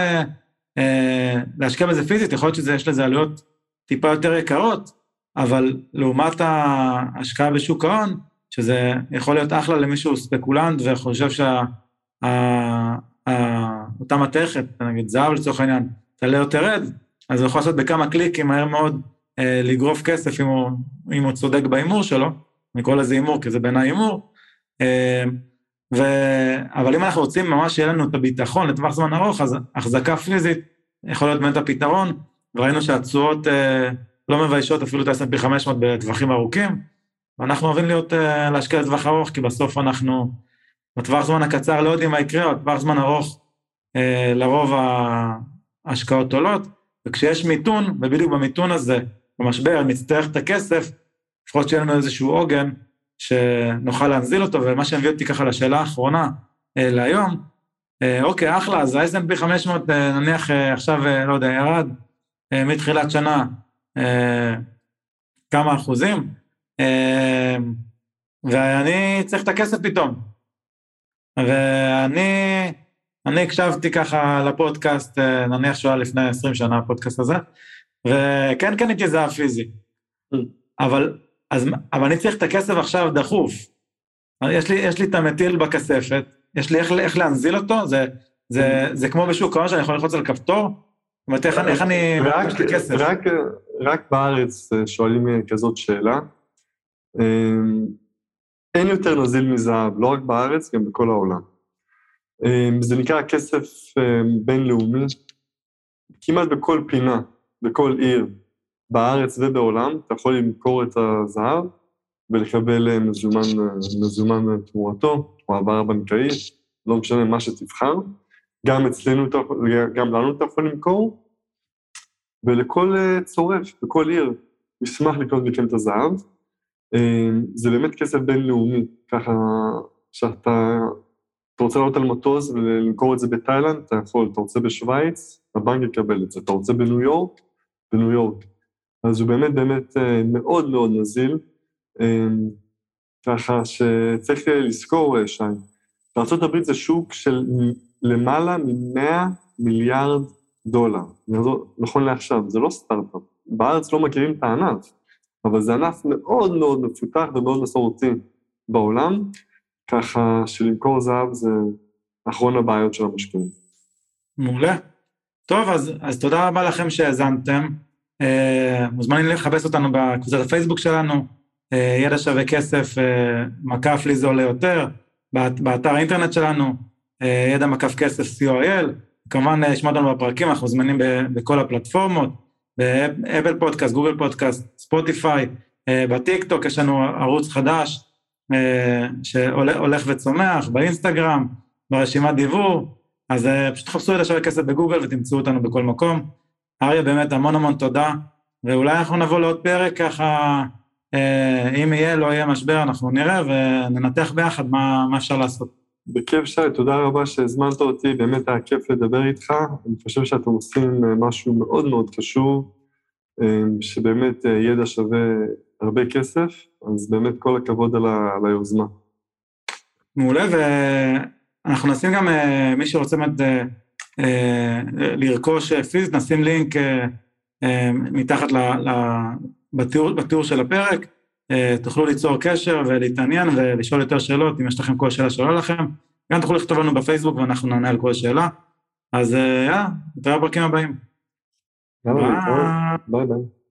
להשקיע בזה פיזית, יכול להיות שיש לזה עלויות טיפה יותר יקרות, אבל לעומת ההשקעה בשוק ההון, שזה יכול להיות אחלה למישהו ספקולנט וחושב שאותה מתכת, נגיד זהב לצורך העניין, תעלה או תרד, אז הוא יכול לעשות בכמה קליקים מהר מאוד אה, לגרוף כסף אם הוא, אם הוא צודק בהימור שלו, אני קורא לזה הימור כי זה בעיניי הימור, אה, ו... אבל אם אנחנו רוצים ממש שיהיה לנו את הביטחון לטווח זמן ארוך, אז החזקה פיזית יכול להיות באמת הפתרון, וראינו שהתשואות אה, לא מביישות אפילו את ה-S&P 500 בטווחים ארוכים, ואנחנו אוהבים להיות, להשקיע לטווח ארוך, כי בסוף אנחנו, בטווח זמן הקצר לא יודעים מה יקרה, אבל בטווח זמן ארוך אה, לרוב ההשקעות עולות, וכשיש מיתון, ובדיוק במיתון הזה, במשבר, נצטרך את הכסף, לפחות שיהיה לנו איזשהו עוגן, שנוכל להנזיל אותו, ומה שמביא אותי ככה לשאלה האחרונה אה, להיום, אה, אוקיי, אחלה, אז ה-S&P 500 אה, נניח אה, עכשיו, אה, לא יודע, ירד אה, מתחילת שנה אה, כמה אחוזים, אה, ואני צריך את הכסף פתאום. ואני אני הקשבתי ככה לפודקאסט, אה, נניח שהוא היה לפני 20 שנה, הפודקאסט הזה, וכן קניתי זהב פיזי. אבל, אז, אבל אני צריך את הכסף עכשיו דחוף. יש לי, יש לי את המטיל בכספת, יש לי איך, איך להנזיל אותו, זה, זה, זה כמו בשוק ההון שאני יכול ללחוץ על כפתור, זאת אומרת, איך, אני... רק. רק, רק בארץ אה, שואלים אה, כזאת שאלה. אמ, אין יותר נזיל מזהב, לא רק בארץ, גם בכל העולם. אמ, זה נקרא כסף אמ, בינלאומי. כמעט בכל פינה, בכל עיר, בארץ ובעולם, אתה יכול למכור את הזהב ולקבל אה, מזומן, מזומן תמורתו, או העברה בנקאי, לא משנה מה שתבחר. גם אצלנו, גם לנו אתה יכול למכור, ולכל אה, צורף, בכל עיר, ישמח לקנות מכם את הזהב. אמ, זה באמת כסף בינלאומי, ככה שאתה אתה רוצה לעלות על מטוס ולמכור את זה בתאילנד, אתה יכול, אתה רוצה בשוויץ, הבנק יקבל את זה, אתה רוצה בניו יורק, בניו יורק. אז הוא באמת באמת אה, מאוד מאוד נזיל, אה, ככה שצריך לזכור, אה, שי, בארה"ב זה שוק של למעלה מ-100 מיליארד דולר, נכון לעכשיו, זה לא סטארט-אפ. בארץ לא מכירים את הענף, אבל זה ענף מאוד מאוד מפותח ומאוד מסורתי בעולם, ככה שלמכור זהב זה אחרון הבעיות של המשקיעים. מעולה. טוב, אז, אז תודה רבה לכם שהאזנתם. אה, מוזמנים לחפש אותנו בקבוצת הפייסבוק שלנו, אה, ידע שווה כסף, אה, מקף לי זה עולה יותר, באת, באתר האינטרנט שלנו, אה, ידע מקף כסף co.il, כמובן אה, לשמוע אותנו בפרקים, אנחנו זמינים ב, בכל הפלטפורמות, באפל פודקאסט, גוגל פודקאסט, ספוטיפיי, אה, בטיקטוק יש לנו ערוץ חדש, אה, שהולך וצומח, באינסטגרם, ברשימת דיוור, אז אה, פשוט תחפשו ידע שווה כסף בגוגל ותמצאו אותנו בכל מקום. אריה, באמת המון המון תודה, ואולי אנחנו נבוא לעוד פרק ככה, אה, אם יהיה, לא יהיה משבר, אנחנו נראה וננתח ביחד מה, מה אפשר לעשות. בכיף שי, תודה רבה שהזמנת אותי, באמת היה כיף לדבר איתך. אני חושב שאתם עושים אה, משהו מאוד מאוד חשוב, אה, שבאמת אה, ידע שווה הרבה כסף, אז באמת כל הכבוד על, ה, על היוזמה. מעולה, ואנחנו נשים גם, מי שרוצה באמת לרכוש פיזית, נשים לינק מתחת ל, ל, בתיאור, בתיאור של הפרק, תוכלו ליצור קשר ולהתעניין ולשאול יותר שאלות, אם יש לכם כל שאלה שעולה לכם, גם תוכלו לכתוב לנו בפייסבוק ואנחנו נענה על כל שאלה. אז אה, יאללה, נתראה בפרקים הבאים. ביי ביי.